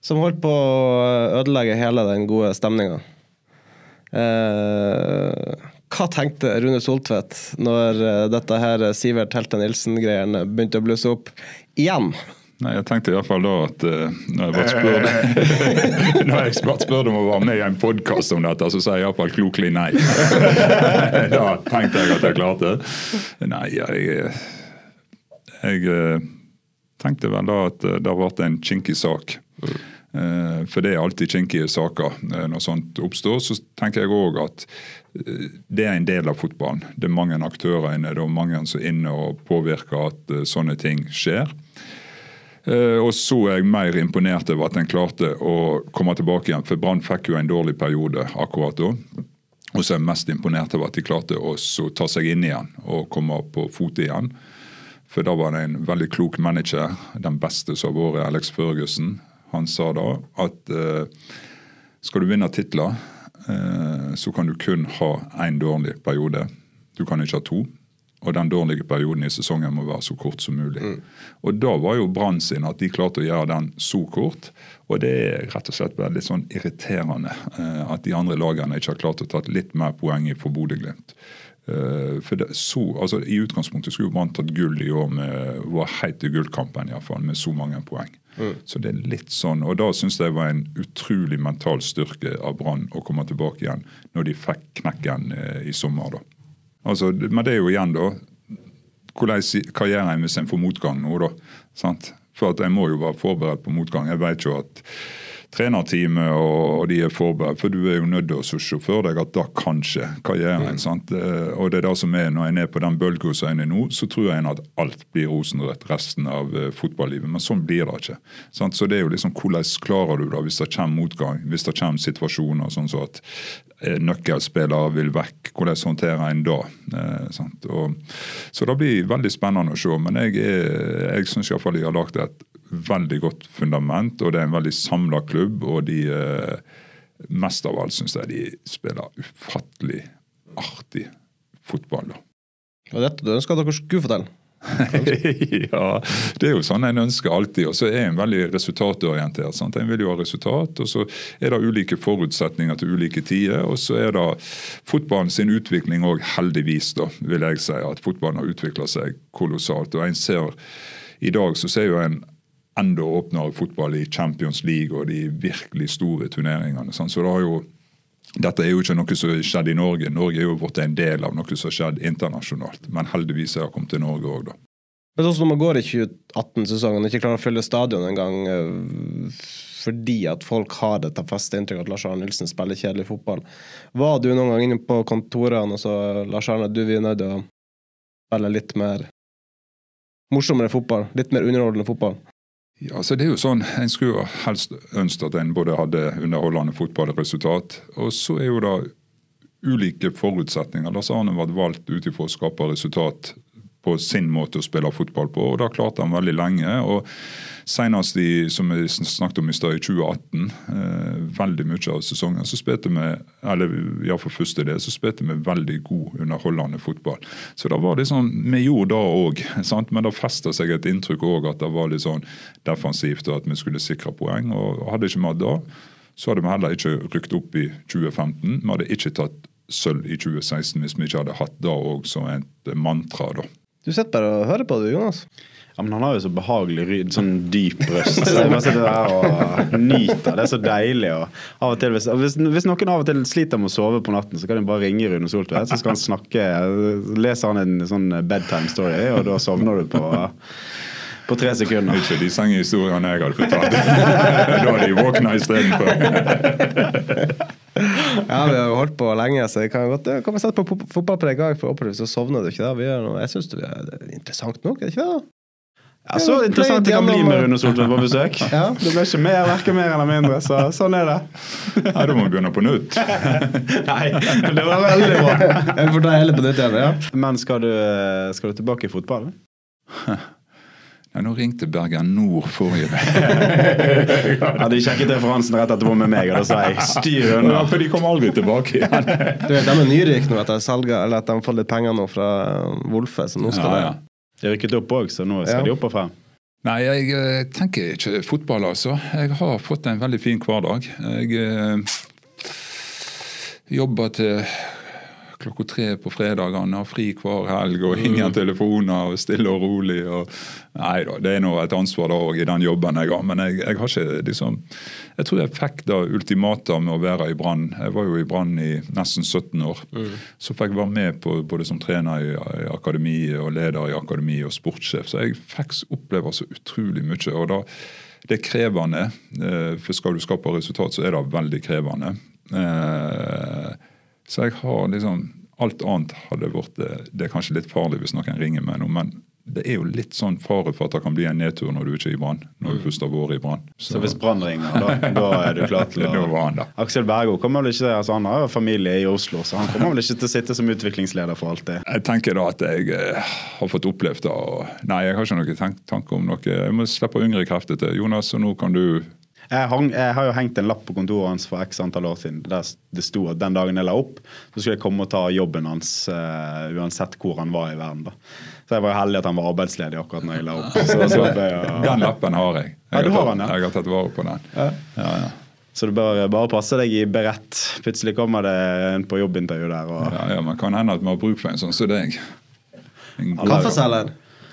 Som holdt på å ødelegge hele den gode stemninga. Eh, hva tenkte Rune Soltvedt når eh, dette her Sivert Helte Nilsen-greiene begynte å blusse opp igjen? Nei, Jeg tenkte iallfall da at uh, når jeg ble spurt om å være med i en podkast om dette, så sa jeg iallfall klokelig nei. da tenkte jeg at jeg klarte. det. Nei, jeg, jeg uh, tenkte vel da at det ble en kinkig sak. Uh, for det er alltid kinkige saker når sånt oppstår. Så tenker jeg òg at det er en del av fotballen. Det er mange aktører inne, det er mange som er inne og påvirker at sånne ting skjer. Eh, og så er jeg mer imponert over at en klarte å komme tilbake igjen. For Brann fikk jo en dårlig periode akkurat da. Og så er jeg mest imponert over at de klarte å ta seg inn igjen og komme på fote igjen. For da var det en veldig klok manager, den beste som har vært, Alex Førgussen. Han sa da at uh, skal du vinne titler, uh, så kan du kun ha én dårlig periode. Du kan ikke ha to. Og den dårlige perioden i sesongen må være så kort som mulig. Mm. Og Da var jo Brann sin at de klarte å gjøre den så kort. Og det er rett og slett veldig sånn irriterende eh, at de andre lagene ikke har klart å ta litt mer poeng for Bodø-Glimt. For det, så, altså I utgangspunktet skulle Brann tatt gull i år, med, var helt i gullkampen iallfall, med så mange poeng. Så det er litt sånn, og Da syns jeg det var en utrolig mental styrke av Brann å komme tilbake igjen når de fikk knekken eh, i sommer. da. Altså, men det er jo igjen, da hvordan, Hva gjør en hvis en får motgang nå, da? Sant? For at en må jo være forberedt på motgang. Jeg vet jo at trenerteamet og, de er forberedt. For du er jo nødt til å sjåføre deg at da kanskje. Hva gjør en? Sant? Eh, og det er det som er når en er på den bølga som en er nå, så tror jeg at alt blir rosenrødt resten av uh, fotballivet. Men sånn blir det ikke. Sant? Så det er jo liksom hvordan klarer du det hvis det kommer motgang, hvis det kommer situasjoner sånn så at uh, nøkkelspillere vil vekk. Hvordan håndterer en da? sant? og, så det blir veldig spennende å se. Men jeg, er, jeg syns iallfall jeg har lagt et veldig godt fundament, og det er en veldig samla klubb. Og de eh, Mest av alt syns jeg de spiller ufattelig artig fotball. da. Og dette du ønsker at dere skulle fortelle? ja, det er jo sånn en ønsker alltid. Og så er en veldig resultatorientert. sant? En vil jo ha resultat, og så er det ulike forutsetninger til ulike tider. Og så er det fotballen sin utvikling òg, heldigvis, da, vil jeg si. At fotballen har utvikla seg kolossalt. Og en ser i dag så ser jo en enda åpnere fotball i Champions League og de virkelig store turneringene. Så det har jo dette er jo ikke noe som har skjedd i Norge. Norge er jo blitt en del av noe som har skjedd internasjonalt. Men heldigvis har jeg kommet til Norge òg, da. Men sånn som når man går i 2018-sesongen og ikke klarer å fylle stadion engang øh, fordi at folk har dette feste inntrykket at Lars Arne Nilsen spiller kjedelig fotball. Var du noen gang inne på kontorene og så Lars Arne, du vi er nødt til å spille litt mer morsommere fotball? Litt mer underholdende fotball? Ja, så det er jo sånn, En skulle jo helst ønske at en både hadde underholdende fotballresultat. Og så er jo da ulike forutsetninger. Lars Arne ble valgt ut ifra å skape resultat på sin måte å spille fotball på, og det klarte han veldig lenge. og Senest i som vi snakket om i stad, i 2018, eh, veldig mye av sesongen, så spilte vi eller iallfall første del, så spilte vi veldig god, underholdende fotball. Så da var det sånn, Vi gjorde det òg, men det festa seg et inntrykk òg at det var litt sånn defensivt, og at vi skulle sikre poeng. og Hadde ikke vi hatt det, så hadde vi heller ikke rykt opp i 2015. Vi hadde ikke tatt sølv i 2016 hvis vi ikke hadde hatt det òg som et mantra. da. Du sitter bare og hører på det, Jonas. Ja, men han har jo så behagelig ryd, sånn dyp røst. Så jeg bare sitter der og nyter. Det er så deilig. Og av og til, hvis, hvis, hvis, noen av og til sliter med å sove på natten, så kan de bare ringe Rune Soltvedt, så skal han snakke. Leser han en sånn bedtime story, og da sovner du på på tre sekunder. Ikke de sengehistoriene jeg hadde fortalt. da hadde de våkna istedenfor. ja, vi har jo holdt på lenge, så jeg kan godt kan vi sette på fotballpreik i dag, for så sovner du ikke. da. Vi noe, jeg syns det er interessant nok, er det ikke det? Ja, Så interessant det kan bli med Rune Soltvedt på besøk. ja. Det ble ikke mer, verken mer eller mindre, så sånn er det. Ja, Da må vi begynne på nytt. Nei, det var veldig bra. Jeg får ta hele på nytt igjen, ja. Men skal du, skal du tilbake i fotballen? Ja, nå ringte Bergen Nord forrige ja, de sjekket referansen rett etterpå med meg, og da sa jeg 'styr unna'. Ja, for de kom aldri tilbake igjen. Du vet, De er nyrike nå etter at de har fått litt penger nå fra Wolfe. Så nå skal Ja, ja. De rykket opp òg, så nå skal Ja. de opp og frem. Nei, jeg eh, tenker ikke fotball, altså. Jeg har fått en veldig fin hverdag. Jeg eh, jobber til klokka tre på fredagene, har fri hver helg og ingen telefoner og stille og rolig. Og, nei da, det er nå et ansvar da òg i den jobben jeg har, men jeg, jeg har ikke liksom Jeg tror jeg fikk da ultimata med å være i Brann. Jeg var jo i Brann i nesten 17 år. Så fikk jeg være med på, både som trener i, i akademiet og leder i akademi og sportssjef. Så jeg fikk oppleve så utrolig mye. og da det er krevende, eh, for skal du skape resultat, så er det veldig krevende. Så jeg har liksom Alt annet hadde vært eh, Det er kanskje litt farlig hvis noen ringer meg nå, men det er jo litt sånn fare for at det kan bli en nedtur når du ikke er i Brann. Når du først har vært i Brann. Så hvis Brann ringer, da, da er du klar til å han. Aksel Bergo kommer vel ikke altså Han har jo familie i Oslo, så han kommer vel ikke til å sitte som utviklingsleder for det. Jeg tenker da at jeg eh, har fått opplevd det. og Nei, jeg har ikke noen tank tanke om noe. Jeg må slippe yngre krefter til. Jonas, og nå kan du Jeg, hang, jeg har jo hengt en lapp på kontoret hans for x antall år siden der det sto at den dagen jeg la opp, så skulle jeg komme og ta jobben hans uh, uansett hvor han var i verden. da. Så jeg var jo heldig at han var arbeidsledig akkurat når jeg la opp. Så, så, jeg, Den lappen har jeg. Ja, Jeg du har, har tatt, den, ja. jeg har tatt vare på den. Ja, ja. så du bør bare passe deg i berett. Plutselig kommer det en på jobbintervju der. og Ja, ja, men kan hende at vi har bruk for en sånn som deg. En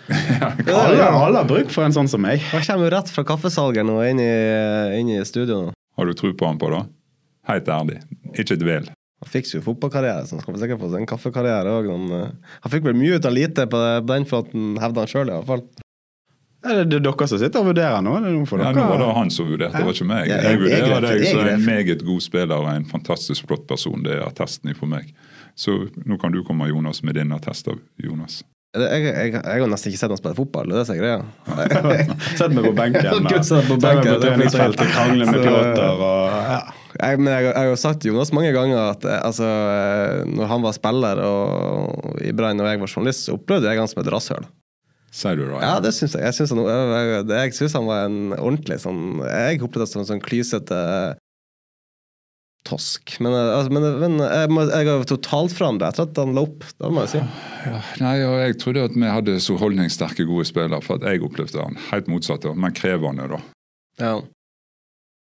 Kaffeselger. alle, alle har bruk for en sånn som meg. Han kommer jo rett fra kaffesalgeren og inn i, inn i studio nå. Har du tro på han på da? Helt ærlig. Ikke dvel. Han fikk jo fotballkarriere, så han skal sikkert få seg en kaffekarriere òg. Han fikk vel mye ut av lite på det- på den fronten, hevder han sjøl iallfall. Er Det det er dere som sitter og vurderer nå. Det noe for Ja, nå var det han som vurderte, det var ikke meg. Ja, jeg- Jeg vurderer deg som en meget god spiller og en fantastisk flott person. Det er attesten for meg. Så nå kan du komme, Jonas, med din attest av Jonas. Jeg, jeg, jeg, har nesten ikke sett han spille fotball, det er det er greia. Sett meg på benken. Gud, på Sett benken, er krangle med Så- Pjotr og ja. Jeg, men jeg, har jo sagt til Jonas mange ganger at eh, altså, eh, når han var spiller og, i Brann og jeg var journalist, så opplevde jeg han som et rasshøl. Sier du det? Ja, det syns jeg. Jeg syns han, han var en ordentlig sånn Jeg opplevde det som en sånn klysete tosk. Men, eh, altså, men, men jeg, må, jeg har totalt forandra etter at han la opp. Det må jeg si. Ja, nei, og Jeg trodde at vi hadde så holdningssterke, gode spillere, for at jeg opplevde han helt motsatt, men krevende, da. Ja.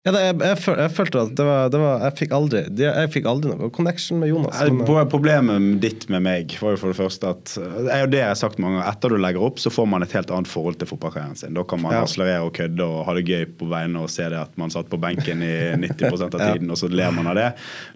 Ja, det, jeg, jeg, jeg følte at det var, det var Jeg fikk aldri Jeg fikk aldri noe connection med Jonas. Eh, Men, Problemet ditt med meg var jo for det første at eh, det er jo det jeg har sagt mange ganger. Etter du legger opp, så får man et helt annet forhold til fotballkarrieren sin. Da kan man Ja. harselere og kødde og ha det gøy på vegne og se det at man satt på benken i 90% av tiden, og så ler man av det.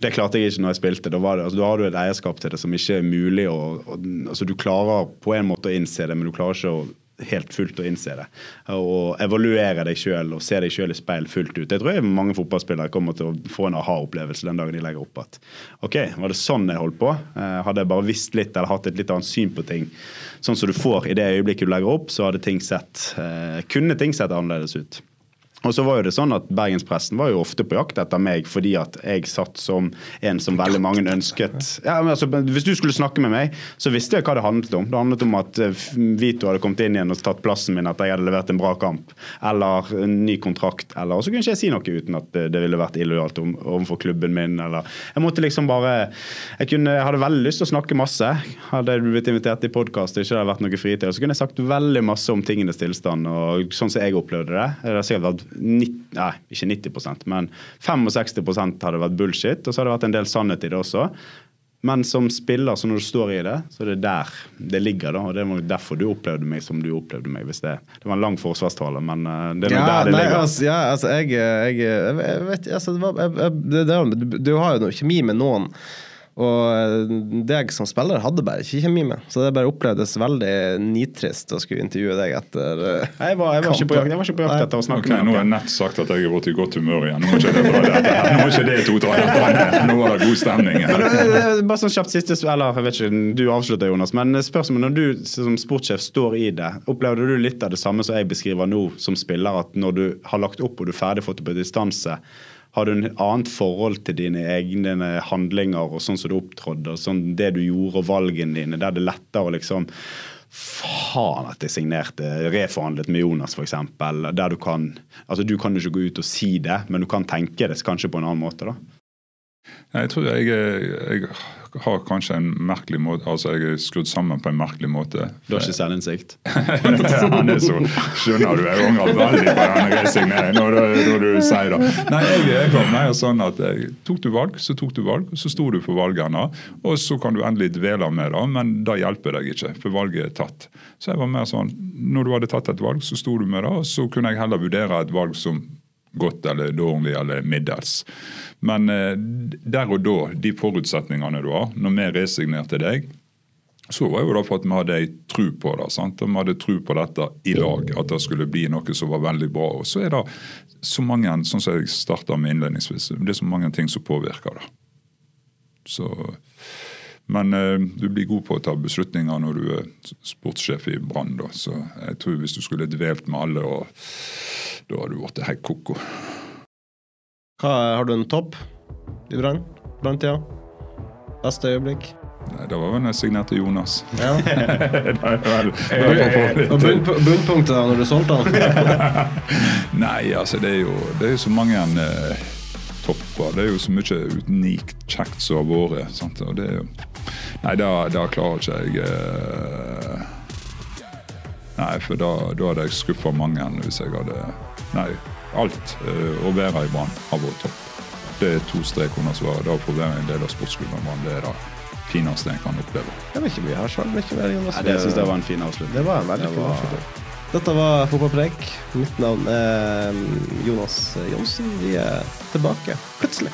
Det klarte jeg ikke når jeg spilte. Da, var det, altså, da har du et eierskap til det som ikke er mulig å- altså, Du klarer på en måte å innse det, men du klarer ikke å helt fullt å innse det. Og evaluere deg sjøl og se deg sjøl i speil fullt ut. Jeg tror jeg mange fotballspillere kommer til å få en aha-opplevelse den dagen de legger opp at OK, var det sånn jeg holdt på? Eh, Hadde jeg bare visst litt eller hatt et litt annet syn på ting, sånn som du får i det øyeblikket du legger opp, så hadde ting sett eh, kunne ting sett annerledes ut. Og så var jo det sånn at Bergenspressen var jo ofte på jakt etter meg fordi at jeg satt som en som veldig mange ønsket ja, men altså, Hvis du skulle snakke med meg, så visste jeg hva det handlet om. Det handlet om at eh, Vito hadde kommet inn igjen og tatt plassen min, at jeg hadde levert en bra kamp, eller en ny kontrakt, eller så kunne ikke jeg si noe uten at det, ville vært illojalt om, overfor klubben min, eller Jeg måtte liksom bare Jeg, kunne, jeg hadde veldig lyst til å snakke masse. Hadde jeg blitt invitert i podkast og ikke hadde vært noe fritid, så kunne jeg sagt veldig masse om tingenes tilstand, og sånn som jeg opplevde det. Det har sikkert vært 90, nei, ikke 90% men 65% hadde vært bullshit, og så har det vært en del sannhet i det også. Men som spiller, så når du står i det, så er det der det ligger. da, og Det var derfor du opplevde meg som du opplevde meg. hvis Det det var en lang forsvarstale, men eh, det er ja, der det nei, ligger. altså, ja, altså jeg, jeg, jeg, jeg vet altså, det var, jeg, det, det, du, du har jo noe kjemi med noen. Og eh, deg som spiller hadde bare ikke kjemi med. Så det bare opplevdes veldig nitrist å skulle intervjue deg etter eh, Jeg var, jeg var, ikke, på jakt, jeg var ikke på jakt etter å snakke Ok, med Nå har jeg nett sagt at jeg har vært i godt humør igjen. Nå må ikke det dra dette her. Nå må ikke det to dra dette. Nå var det god stemning her. det- det er Bare sånn kjapt siste Eller jeg vet ikke, du avslutter, Jonas. Men spørsmålet når du som sportssjef står i det, opplevde du litt av det samme som jeg beskriver nå som spiller, at når du har lagt opp og du er ferdig fått det på distanse, har du en annet forhold til dine egne handlinger og sånn som du opptrådde, og sånn det du gjorde og valgene dine, der det er lettere å liksom faen at jeg signerte, reforhandlet med Jonas, f.eks. Der du kan altså Du kan jo ikke gå ut og si det, men du kan tenke det kanskje på en annen måte. da. Jeg tror jeg, jeg har kanskje en merkelig måte Altså, jeg er skrudd sammen på en merkelig måte. Du har ikke selvinnsikt? Han er så Skjønner du, jeg angrer veldig på den resigneringen når, når, du sier det. Nei, jeg, jeg var mer sånn at jeg, tok du valg, så tok du valg, så sto du for valgene. Og så kan du endelig dvele med det, men det hjelper deg ikke, for valget er tatt. Så jeg var mer sånn, når du hadde tatt et valg, så sto du med det, og så kunne jeg heller vurdere et valg som godt eller dårlig eller middels. Men eh, der og da, de forutsetningene du har, når vi resignerte deg, så var jo det for at vi hadde ei tro på det. sant? Og vi hadde tro på dette i lag, at det skulle bli noe som var veldig bra. Og så er det så mange, sånn som jeg starta med innledningsvis, det er så mange ting som påvirker det. Så, men eh, du blir god på å ta beslutninger når du er sportssjef i Brann. Så jeg tror hvis du skulle dvelt med alle, og, da hadde du blitt helt ko-ko. Har du en topp i Brann? Branntida? Beste øyeblikk? Nei, Det var vel da jeg signerte Jonas. Ja. Og bunnpunktet da, når du solgte han? Nei, altså det er jo, det er jo så mange eh, topper. Det er jo så mye unikt kjekt som har vært. Sant? Og det er jo, nei, det klarer ikke jeg. Eh, nei, for da, da hadde jeg skuffa mange hvis jeg hadde Nei, alt uh, å være i Brann har vært topp. Det er to strek under svaret. Det å få være en del av sportsklubben Brann, det er det fineste en kan oppleve. Det vil ikke bli her mer, det synes jeg var en fin avslutning. Det var en veldig fin avslutning. Dette var Fotballpreik. Mitt navn er Jonas Johnsen. Vi er tilbake plutselig.